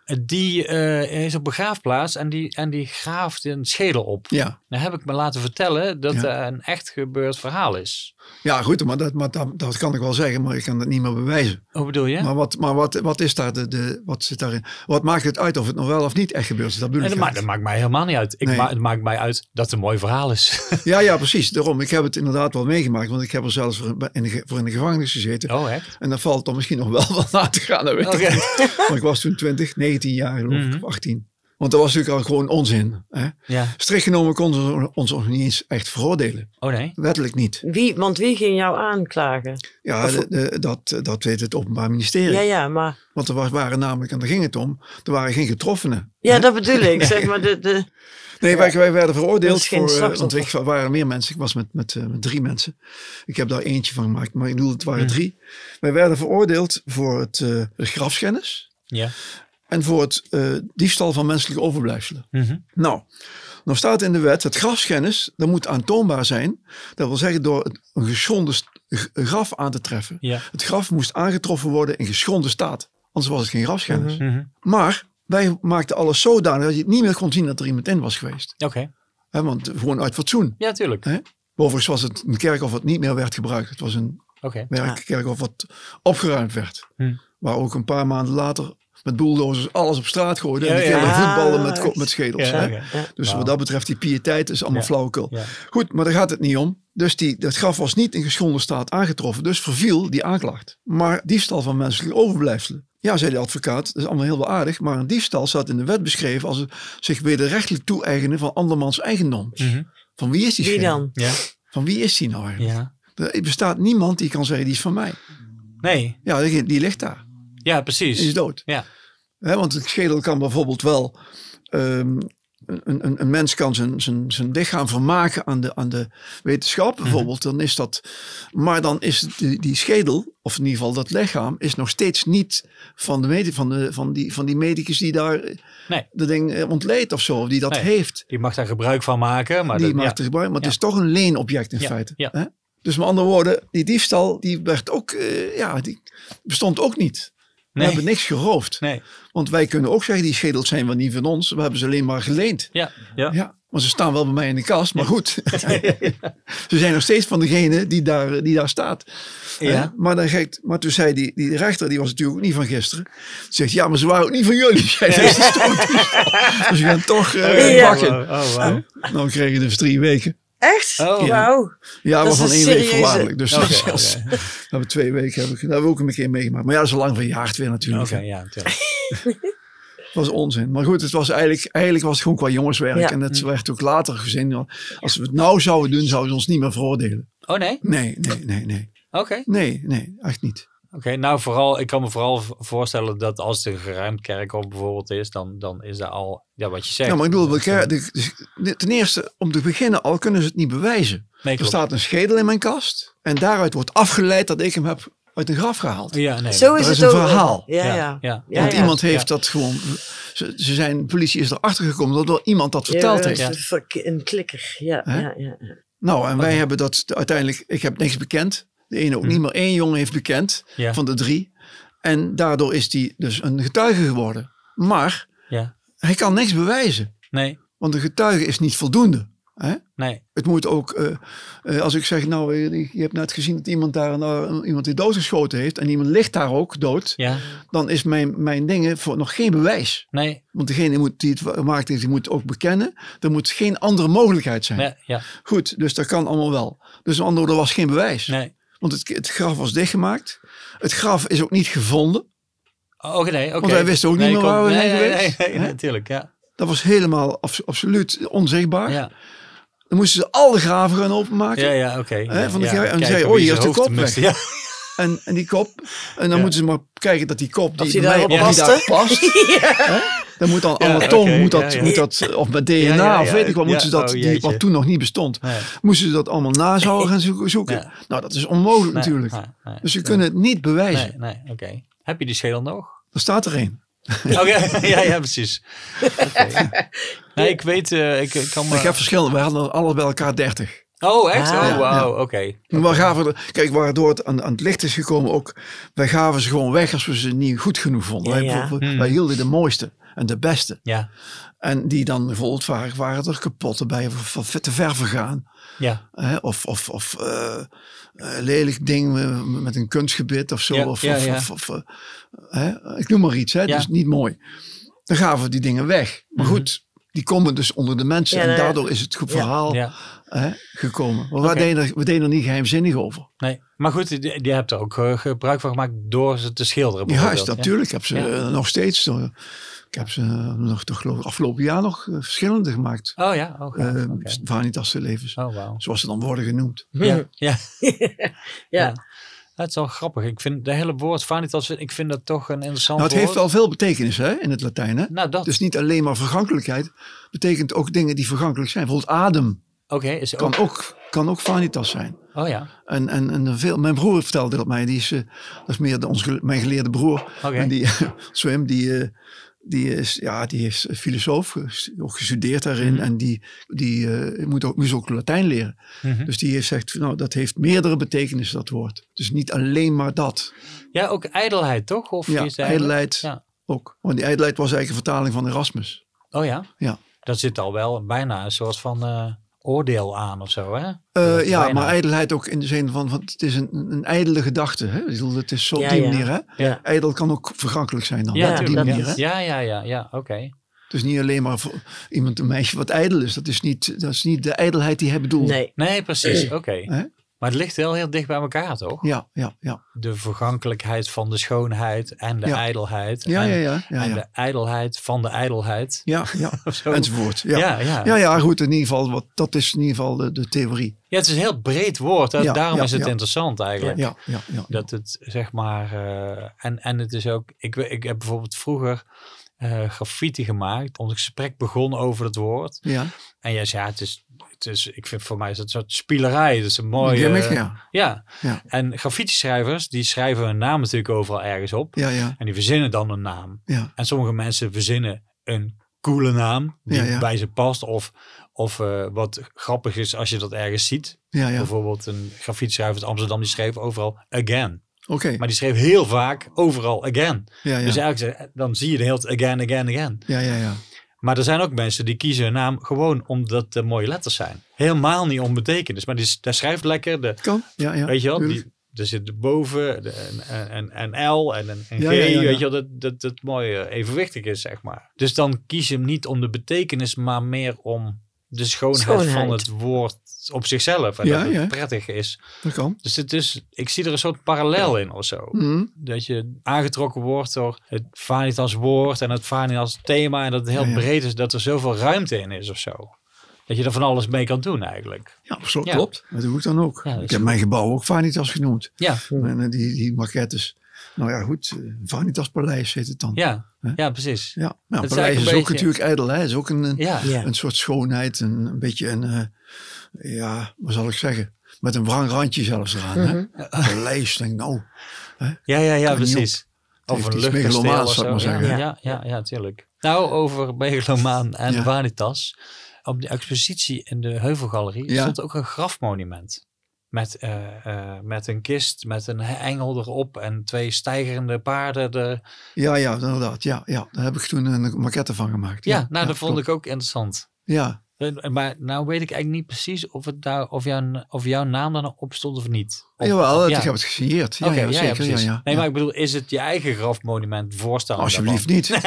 Ja, die eh, is op begraafplaats en die, en die graaft een schedel op. ja. Dan heb ik me laten vertellen dat Ja. het een echt gebeurd verhaal is. Ja goed, maar, dat, maar dat, dat kan ik wel zeggen, maar ik kan het niet meer bewijzen. Hoe bedoel je? Maar, wat, maar wat, wat is daar de, de, wat zit daarin? Wat maakt het uit of het nog wel of niet echt gebeurd is? Dat En dat, maakt, dat eigenlijk. maakt mij helemaal niet uit. Ik Nee. ma- het maakt mij uit dat het een mooi verhaal is. Ja, ja, precies. Daarom. Ik heb het inderdaad wel meegemaakt, want ik heb er zelfs voor in de, voor in de gevangenis gezeten. Oh, echt? En dan valt dan misschien nog wel wat na te gaan, dat weet ik niet. Maar ik was toen 20, 19 jaar geloof ik, Mhm. of 18. Want dat was natuurlijk al gewoon onzin. Hè? Ja. Strikt genomen konden ze ons ook niet eens echt veroordelen. Oh nee? Wettelijk niet. Wie, want wie ging jou aanklagen? Ja, Of- de- de- dat, dat weet het Openbaar Ministerie. Ja, ja, maar... Want er was- waren namelijk, en daar ging het om, er waren geen getroffenen. Ja, hè? dat bedoel ik. Zeg maar, de, de, Nee, wij, wij werden veroordeeld voor, eh, want ik, er waren meer mensen. Ik was met, met, eh, met drie mensen. Ik heb daar eentje van gemaakt, maar ik bedoel, het waren Mhm. drie. Wij werden veroordeeld voor het eh, de grafschennis Ja. En voor het eh, diefstal van menselijke overblijfselen. Mhm. Nou, nou staat in de wet, het grafschennis, dat moet aantoonbaar zijn. Dat wil zeggen door een geschonden graf aan te treffen. Ja. Het graf moest aangetroffen worden in geschonden staat. Anders was het geen grafschennis. Mhm. Maar wij maakten alles zodanig dat je het niet meer kon zien dat er iemand in was geweest. Oké. Want gewoon uit fatsoen. Ja, tuurlijk. Overigens was het een kerkhof wat niet meer werd gebruikt. Het was een Oké. werkkerkhof wat opgeruimd werd. Waar ook een paar maanden later met bulldozers alles op straat gooiden. Ja, en die gingen Ah, voetballen met, met schedels. Ja, hè? Dus wat dat betreft, die piëteit is allemaal Ja. flauwekul. Ja. Goed, maar daar gaat het niet om. Dus die, dat graf was niet in geschonden staat aangetroffen. Dus verviel die aanklacht. Maar diefstal van menselijke overblijfselen. Ja, zei de advocaat, dat is allemaal heel wel aardig. Maar een diefstal staat in de wet beschreven als het zich wederrechtelijk toe-eigenen van andermans eigendom. Mhm. Van wie is die Wie dan? Ja. Van wie is die nou eigenlijk? Ja. Er bestaat niemand die kan zeggen, die is van mij. Nee. Ja, die, die ligt daar. Ja, Die precies. is dood. Ja. Want het schedel kan bijvoorbeeld wel... ehm, een, een, een mens kan zijn, zijn, zijn lichaam vermaken aan de, aan de wetenschap Mhm. bijvoorbeeld. Dan is dat... Maar dan is die, die schedel, of in ieder geval dat lichaam... is nog steeds niet van, de, van, de, van, die, van die medicus die daar Nee. dat ding eh, ontleedt of zo. Die dat Nee. heeft. Die mag daar gebruik van maken. Maar die dat, maakt ja. er gebruik. Maar Ja. het is toch een leenobject in Ja, feite. ja. Hè? Dus met andere woorden, die diefstal die werd ook... eh, ja, die bestond ook niet. We Nee. hebben niks geroofd. Nee. Want wij kunnen ook zeggen, die schedels zijn wel niet van ons. We hebben ze alleen maar geleend. Ja. Ja. Ja, maar ze staan wel bij mij in de kast. Maar goed, ze zijn nog steeds van degene die daar, die daar staat. Ja. Maar, dan geeft, maar toen zei die, die rechter, die was natuurlijk ook niet van gisteren. Zegt, ja, maar ze waren ook niet van jullie. Zei, "Dus dat is toch diefstal." dus je gaan toch Ja. bakken. Oh, wauw. Nou kregen je dus drie weken. Echt? Oh. Wauw. Ja, Dat waarvan een één week voorwaardelijk. Dus Oké, zelfs- hebben twee weken hebben, we- dat hebben we ook een keer meegemaakt. Maar ja, dat is al lang verjaard weer natuurlijk. Oké, hè. ja, natuurlijk. Het was onzin. Maar goed, het was eigenlijk, eigenlijk was het gewoon qua jongenswerk. Ja. En het werd ook later gezien. Als we het nou zouden doen, zouden ze ons niet meer veroordelen. Oh nee? Nee, nee, nee, nee. Oké. Nee, nee, echt niet. Oké, nou vooral, ik kan me vooral voorstellen dat als het een geruimd kerkhof bijvoorbeeld is, dan, dan is daar al, ja wat je zegt. Nou, maar ik bedoel, Dat, de- de- ten eerste, om te beginnen al kunnen ze het niet bewijzen. nee, Er staat een schedel in mijn kast. En daaruit wordt afgeleid dat ik hem heb uit een graf gehaald. Ja, nee. Zo is Er het is een ook. verhaal. Ja, ja. ja. ja. Ja, Want ja. iemand heeft Ja. dat gewoon... Ze, ze zijn, de politie is erachter gekomen doordat iemand dat verteld Ja, heeft. een klikker. Ja, ja, ja. ja. Nou, en wij hebben dat uiteindelijk... Ik heb niks bekend. De ene ook Hm. niet, maar één jongen heeft bekend. Ja. van de drie. En daardoor is hij dus een getuige geworden. Maar ja. hij kan niks bewijzen. Nee, Want een getuige is niet voldoende. Hè? nee. Het moet ook, eh, eh, als ik zeg, nou, eh, je hebt net gezien dat iemand daar iemand die doodgeschoten heeft en iemand ligt daar ook dood, Ja, dan is mijn, mijn dingen voor nog geen bewijs. nee. Want degene moet, die het maakt, die moet ook bekennen. Er moet geen andere mogelijkheid zijn. nee ja, Goed, dus dat kan allemaal wel. Dus met andere woorden, er was geen bewijs. nee. Want het, het graf was dichtgemaakt. Het graf is ook niet gevonden. Oh, Oké, nee, oké. Want wij wisten ook niet meer waar we nee, zijn nee, geweest. Nee, natuurlijk, ja. Dat was helemaal abs- absoluut onzichtbaar. Ja, Dan moesten ze al de graven gaan openmaken. ja, ja oké. ja, van de ja. gra- en Kijken zei, oh, hier is de kop weg. Ja, En, en die kop. En dan Ja. moeten ze maar kijken dat die kop die, die mij- die daar past. Dan moet dan Ja, anatoom, moet dat, ja, ja. moet dat, of met DNA Ja, ja, of ja. weet ik wat, Ja, moeten ze dat, oh, die, wat toen nog niet bestond. Moesten ze dat allemaal na zouden gaan zoeken. Nou, dat is onmogelijk nee, natuurlijk. nee, nee, Dus je nee. kunt het niet bewijzen. Nee, nee, oké. Heb je die schedel nog? Er staat er één. Oké, ja, ja, precies. Oké. Nee, ik weet, eh, ik, ik kan me... Ik heb verschillende. We hadden alles bij elkaar 30. Oh, echt? Ah. Oh, wauw, oké. Maar we gaven, er- kijk, waardoor het aan, aan het licht is gekomen ook. Wij gaven ze gewoon weg als we ze niet goed genoeg vonden. Ja, wij, ja. wij- Hmm. wij hielden de mooiste en de beste. Ja, En die dan bijvoorbeeld waren, waren er kapotte bij of, te ver vergaan. ja, Hè? Of, of, of eh, eh, lelijk ding met een kunstgebit of zo. Ja, of, ja, of, ja. of- of, eh, hè? Ik noem maar iets, hè? Ja. dus niet mooi. Dan gaven we die dingen weg. Maar Mhm. goed, die komen dus onder de mensen. Ja, en ja. daardoor is het goed Ja. verhaal ja. Hè, gekomen. Maar Oké. we, deden er, we deden er niet geheimzinnig over. Nee, maar goed, die, die hebt er ook eh, gebruik van gemaakt door ze te schilderen. Ja, is bijvoorbeeld, dat natuurlijk. Ik heb ze Ja. eh, nog steeds. eh, Ik heb ze nog, toch geloof ik, afgelopen jaar nog verschillende gemaakt. Oh ja? Oh, gaaf. Uh, okay. Vanitas levens. Oh, wow. Zoals ze dan worden genoemd. Ja, ja. ja. ja. Het is wel grappig. Ik vind de hele woord vanitas, ik vind dat toch een interessant nou, het woord. heeft wel veel betekenis hè, in het Latijn. Hè? Nou, dat. Dus niet alleen maar vergankelijkheid. Betekent ook dingen die vergankelijk zijn. Bijvoorbeeld adem. Oké, is kan ook... ook kan ook vanitas zijn. Oh ja. En, en, en veel, mijn broer vertelde dat mij. Die is, uh, dat is meer de, ons, mijn geleerde broer. Oké. En die, Swim, die, uh, die, is, ja, die is filosoof, ook gestudeerd daarin. Mhm. En die, die uh, moet, ook, moest ook Latijn leren. Mhm. Dus die heeft zegt, nou, dat heeft meerdere betekenissen, dat woord. Dus niet alleen maar dat. Ja, ook ijdelheid, toch? Of Ja, is ijdelheid Ja. ook. Want die ijdelheid was eigenlijk een vertaling van Erasmus. Oh ja? Ja. Dat zit al wel bijna een soort van eh, oordeel aan of zo, hè? Uh, Dat ja, bijna. maar ijdelheid ook in de zin van, van het is een, een ijdele gedachte. Hè? Ik bedoel, Het is zo op Ja, die ja. manier. Hè? Ja. Ijdel kan ook vergankelijk zijn dan. Ja, die manier. Hè? Ja, ja, ja, ja, oké. Dus niet alleen maar voor iemand, een meisje wat ijdel is. Dat is niet, dat is niet de ijdelheid die hij bedoelt. Nee. Nee, precies, oké. Maar het ligt wel heel dicht bij elkaar, toch? Ja, ja, ja. De vergankelijkheid van de schoonheid en de Ja. ijdelheid. Ja, en, ja, ja. ja, en de ijdelheid van de ijdelheid. Ja, ja. Enzovoort. Ja. Ja, ja. Ja, ja, goed. In ieder geval, wat, dat is in ieder geval de, de theorie. Ja, het is een heel breed woord. hè. Daarom is het interessant eigenlijk. Ja, ja, ja. Dat het zeg maar. eh, en, en het is ook. Ik, ik heb bijvoorbeeld vroeger eh, graffiti gemaakt. Ons gesprek begon over het woord. Ja, En jij zei, ja, het is. Het is, ik vind voor mij is het een soort spielerij. Het is een mooie. gimmick, ja. ja. Ja. En graffiti-schrijvers, die schrijven hun naam natuurlijk overal ergens op. Ja, ja, En die verzinnen dan een naam. ja. En sommige mensen verzinnen een coole naam die Ja, ja. bij ze past. Of, of eh, wat grappig is als je dat ergens ziet. Ja, ja. Bijvoorbeeld een graffiti-schrijver uit Amsterdam, die schreef overal again. Oké. Maar die schreef heel vaak overal again. Ja, ja. Dus eigenlijk dan zie je de hele tijd again, again, again. Ja, ja, ja. Maar er zijn ook mensen die kiezen hun naam gewoon omdat het mooie letters zijn. Helemaal niet om betekenis. Maar die, daar schrijft lekker. De, Kan. Ja, ja. weet je wel, die, er zit boven de, een, een, een L en een, een Ja, G. ja, ja, ja. Weet je wel, dat, dat dat mooi evenwichtig is, zeg maar. Dus dan kies je hem niet om de betekenis, maar meer om de schoonheid, van het woord op zichzelf. En Ja, dat het ja. prettig is. Dat kan. Dus het is, ik zie er een soort parallel in of zo. Mhm. Dat je aangetrokken wordt door het Vanitas woord en het Vanitas thema. En dat het heel Ja, ja. breed is, dat er zoveel ruimte in is of zo. Dat je er van alles mee kan doen eigenlijk. Ja, zo Ja. klopt. Dat doe ik dan ook. Ik heb goed. mijn gebouw ook Vanitas genoemd. Ja, En eh, die, die maquettes. Nou ja, goed. eh, Vanitas Paleis heet het dan. ja, ja precies. Ja, nou, is paleis is, ook beetje- natuurlijk ijdel. Hè? Het is ook een, een, Ja, Ja. een soort schoonheid. Een, een beetje een, eh, ja, wat zal ik zeggen? Met een wrang randje zelfs eraan. Mhm. hè? Paleis, denk ik, nou. ja, ja, ja precies. Over een zou ik maar Ja, zeggen. ja, ja, ja, tuurlijk. Nou, over megalomaan en Ja. Vanitas. Op de expositie in de Heuvelgalerie Ja. stond ook een grafmonument. Met, eh, eh, met een kist, met een engel erop en twee stijgerende paarden. De... Ja, ja, inderdaad. Ja, ja. Daar heb ik toen een maquette van gemaakt. Ja, nou, dat vond klopt. ik ook interessant. Ja, Maar nou weet ik eigenlijk niet precies of, het daar, of, jouw, of jouw naam daar nog op stond of niet. Of- jawel, ja. ik heb het gesigneerd. Ja, Oké, ja, ja, ja, zeker. Ja, ja, nee, maar ik bedoel, is het je eigen grafmonument voorstellen? Alsjeblieft niet.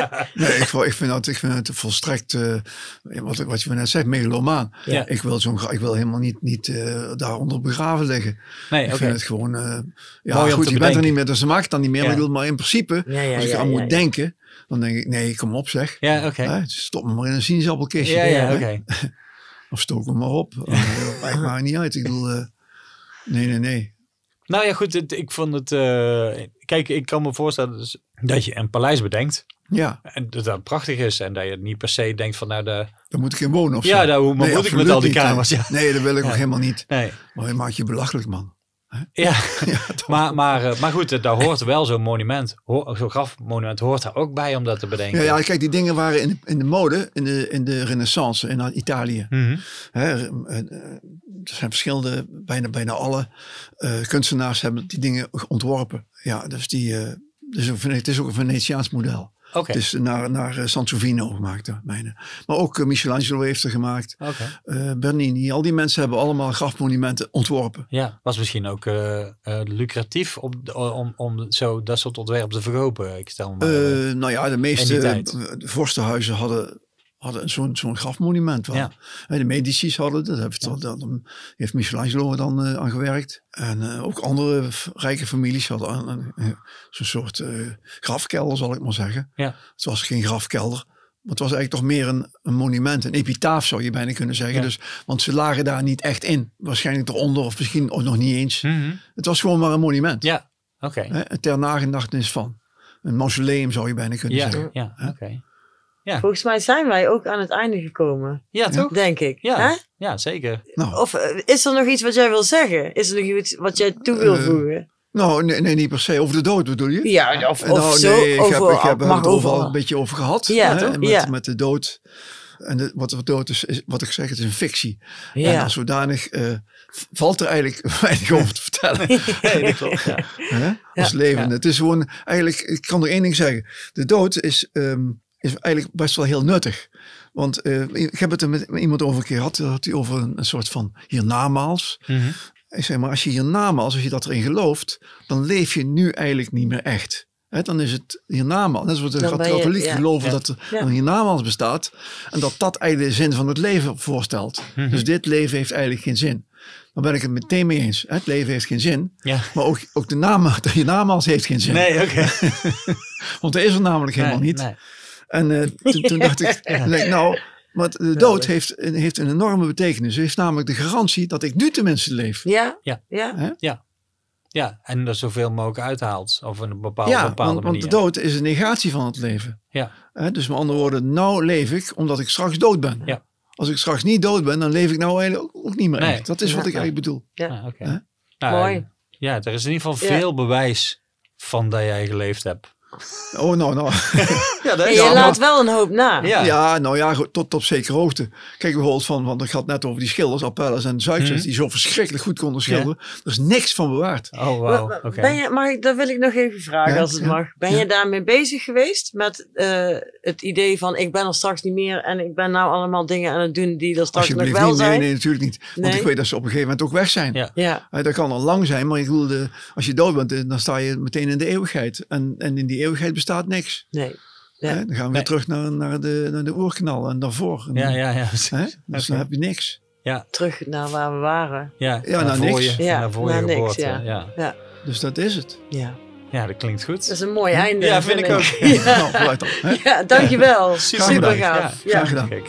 nee, ik, ik, vind dat, ik vind het volstrekt, eh, wat, wat je net zegt, megalomaan. Ik, wil zo'n, ik wil helemaal niet, niet eh, daaronder begraven liggen. Nee, Ik vind het gewoon, eh, ja Mooi goed, je bent er niet meer, dus ze maakt het dan niet meer. Maar ik bedoel, maar in principe, als ja, aan moet denken, dan denk ik, nee, kom op zeg. Ja, oké. Stop me maar in een sinaasappelkistje. Ja, ja, oké. Of stook me maar op. Eh, Maakt maar niet uit. Ik bedoel, eh, nee, nee, nee. Nou ja, goed, het- ik vond het... eh, kijk, ik kan me voorstellen dus dat je een paleis bedenkt. Ja, En dat dat prachtig is. En dat je niet per se denkt van nou de... daar moet ik in wonen of Ja, zo. daar hoe- maar Nee, moet ik met al die niet, kamers? Nee, Ja. nee dat wil ik Ja. nog helemaal niet. Nee. Maar je maakt je belachelijk, man. Ja, maar, maar, eh, maar goed, daar hoort wel zo'n monument. Zo'n grafmonument hoort daar ook bij om dat te bedenken. Ja, ja, kijk, die dingen waren in de, in de mode in de, in de renaissance in Italië. Mhm. Hè, eh, eh, er zijn verschillende, bijna, bijna alle eh, kunstenaars hebben die dingen ontworpen. Ja, dus die, eh, dus het is ook een Venetiaans model. Oké, Het is naar, naar eh, Sansovino gemaakt, mijne. Maar ook eh, Michelangelo heeft er gemaakt. eh, Bernini, al die mensen hebben allemaal grafmonumenten ontworpen. Ja, was misschien ook lucratief om, om, om zo dat soort ontwerpen te verkopen. Ik stel me nou ja, de meeste vorstenhuizen hadden hadden zo'n zo'n grafmonument. Ja. De Medicis hadden dat. Heeft, dat, dat heeft Michelangelo dan eh, aan gewerkt. En eh, ook andere rijke families hadden zo'n soort eh, grafkelder, zal ik maar zeggen. Ja. Het was geen grafkelder. Maar het was eigenlijk toch meer een, een monument, een epitaaf zou je bijna kunnen zeggen. Ja. Dus, want ze lagen daar niet echt in. Waarschijnlijk eronder of misschien ook nog niet eens. Mhm. Het was gewoon maar een monument. Ja, oké. Hè, ter nagedachtenis van. Een mausoleum zou je bijna kunnen Ja, zeggen. ja, oké. Volgens mij zijn wij ook aan het einde gekomen. Ja, toch? Denk ik. Ja, Hè? ja zeker. Nou, Of eh, is er nog iets wat jij wil zeggen? Is er nog iets wat jij toe wil Eh, voegen? nou nee, nee, niet per se. Over de dood bedoel je? Ja, of, of nou, zo. nee, ik heb, over, ik heb het overal overal. een beetje over gehad. Ja, hè, toch? Met, Ja. met de dood. En de, wat de dood is, is, wat ik zeg, het is een fictie. En Ja. als zodanig eh, valt er eigenlijk weinig over te vertellen. Ja. hè, als leven. Ja. Het is gewoon, eigenlijk, ik kan er één ding zeggen. De dood is, ehm, is eigenlijk best wel heel nuttig. Want eh, ik heb het er met iemand over een keer gehad. Had hij over een, een soort van hiernamaals. Mhm. Ik zeg maar, als je hiernamaals, als je dat erin gelooft, dan leef je nu eigenlijk niet meer echt. Hè, dan is het hiernamaals. Net zoals de katholieken ja. geloven Ja. dat er Ja. een hiernamaals bestaat. En dat dat eigenlijk de zin van het leven voorstelt. Mhm. Dus dit leven heeft eigenlijk geen zin. Dan ben ik het meteen mee eens. Het leven heeft geen zin. Ja. Maar ook, ook de, naam, de hiernamaals heeft geen zin. Nee, oké. Want er is er namelijk helemaal Nee, niet. nee. En eh, toen, toen dacht ik, nee, nou, maar de dood heeft, heeft een enorme betekenis. Het heeft namelijk de garantie dat ik nu tenminste leef. Ja? Ja. Ja? Ja, en er zoveel mogelijk uithaalt. Of op een bepaalde, ja, bepaalde want, want manier. de dood is een negatie van het leven. Ja. Hè, dus met andere woorden, nou leef ik omdat ik straks dood ben. Ja. Als ik straks niet dood ben, dan leef ik nou eigenlijk ook, ook niet meer Nee. echt. Dat is wat Ja. ik eigenlijk bedoel. Ah, oké. Hè? Nou, Mooi. Ja, er is in ieder geval Ja. veel bewijs van dat jij geleefd hebt. Oh, nou, nou. Ja, dat is je Ja, laat wel een hoop na. Ja. Ja, nou ja, tot op zekere hoogte. Kijk bijvoorbeeld van, want ik had net over die schilders, Apelles en Zuidjes, Mhm. die zo verschrikkelijk goed konden schilderen. Er is niks van bewaard. Oh. Ben je, mag ik, dat wil ik nog even vragen Ja, als het ja, mag. Ben ja. je daarmee bezig geweest met eh, het idee van ik ben er straks niet meer en ik ben nou allemaal dingen aan het doen die er straks nog wel niet. Nee, zijn? nee, natuurlijk niet. Want Nee? ik weet dat ze op een gegeven moment ook weg zijn. Ja. Ja, Hè, dat kan al lang zijn, maar ik bedoel, de, als je dood bent, eh, dan sta je meteen in de eeuwigheid. En, en in die eeuwigheid bestaat niks. nee. Ja. Dan gaan we Nee. weer terug naar, naar, de, naar de oerknal en daarvoor. En, Ja, ja, ja. precies. Hè? Dus dan heb je niks. Terug naar waar we waren. Ja, Ja, nou, voor niks. Je, Ja, naar voor naar je niks, geboorte. ja. Ja. Ja, Dus dat is het. ja. ja, dat klinkt goed. Dat is een mooi einde. Ja, vind ik ook. Ja, Nou, vooruit dan. Hè? ja dankjewel. Super gaaf. Ja, Ja. Graag gedaan. Kijk.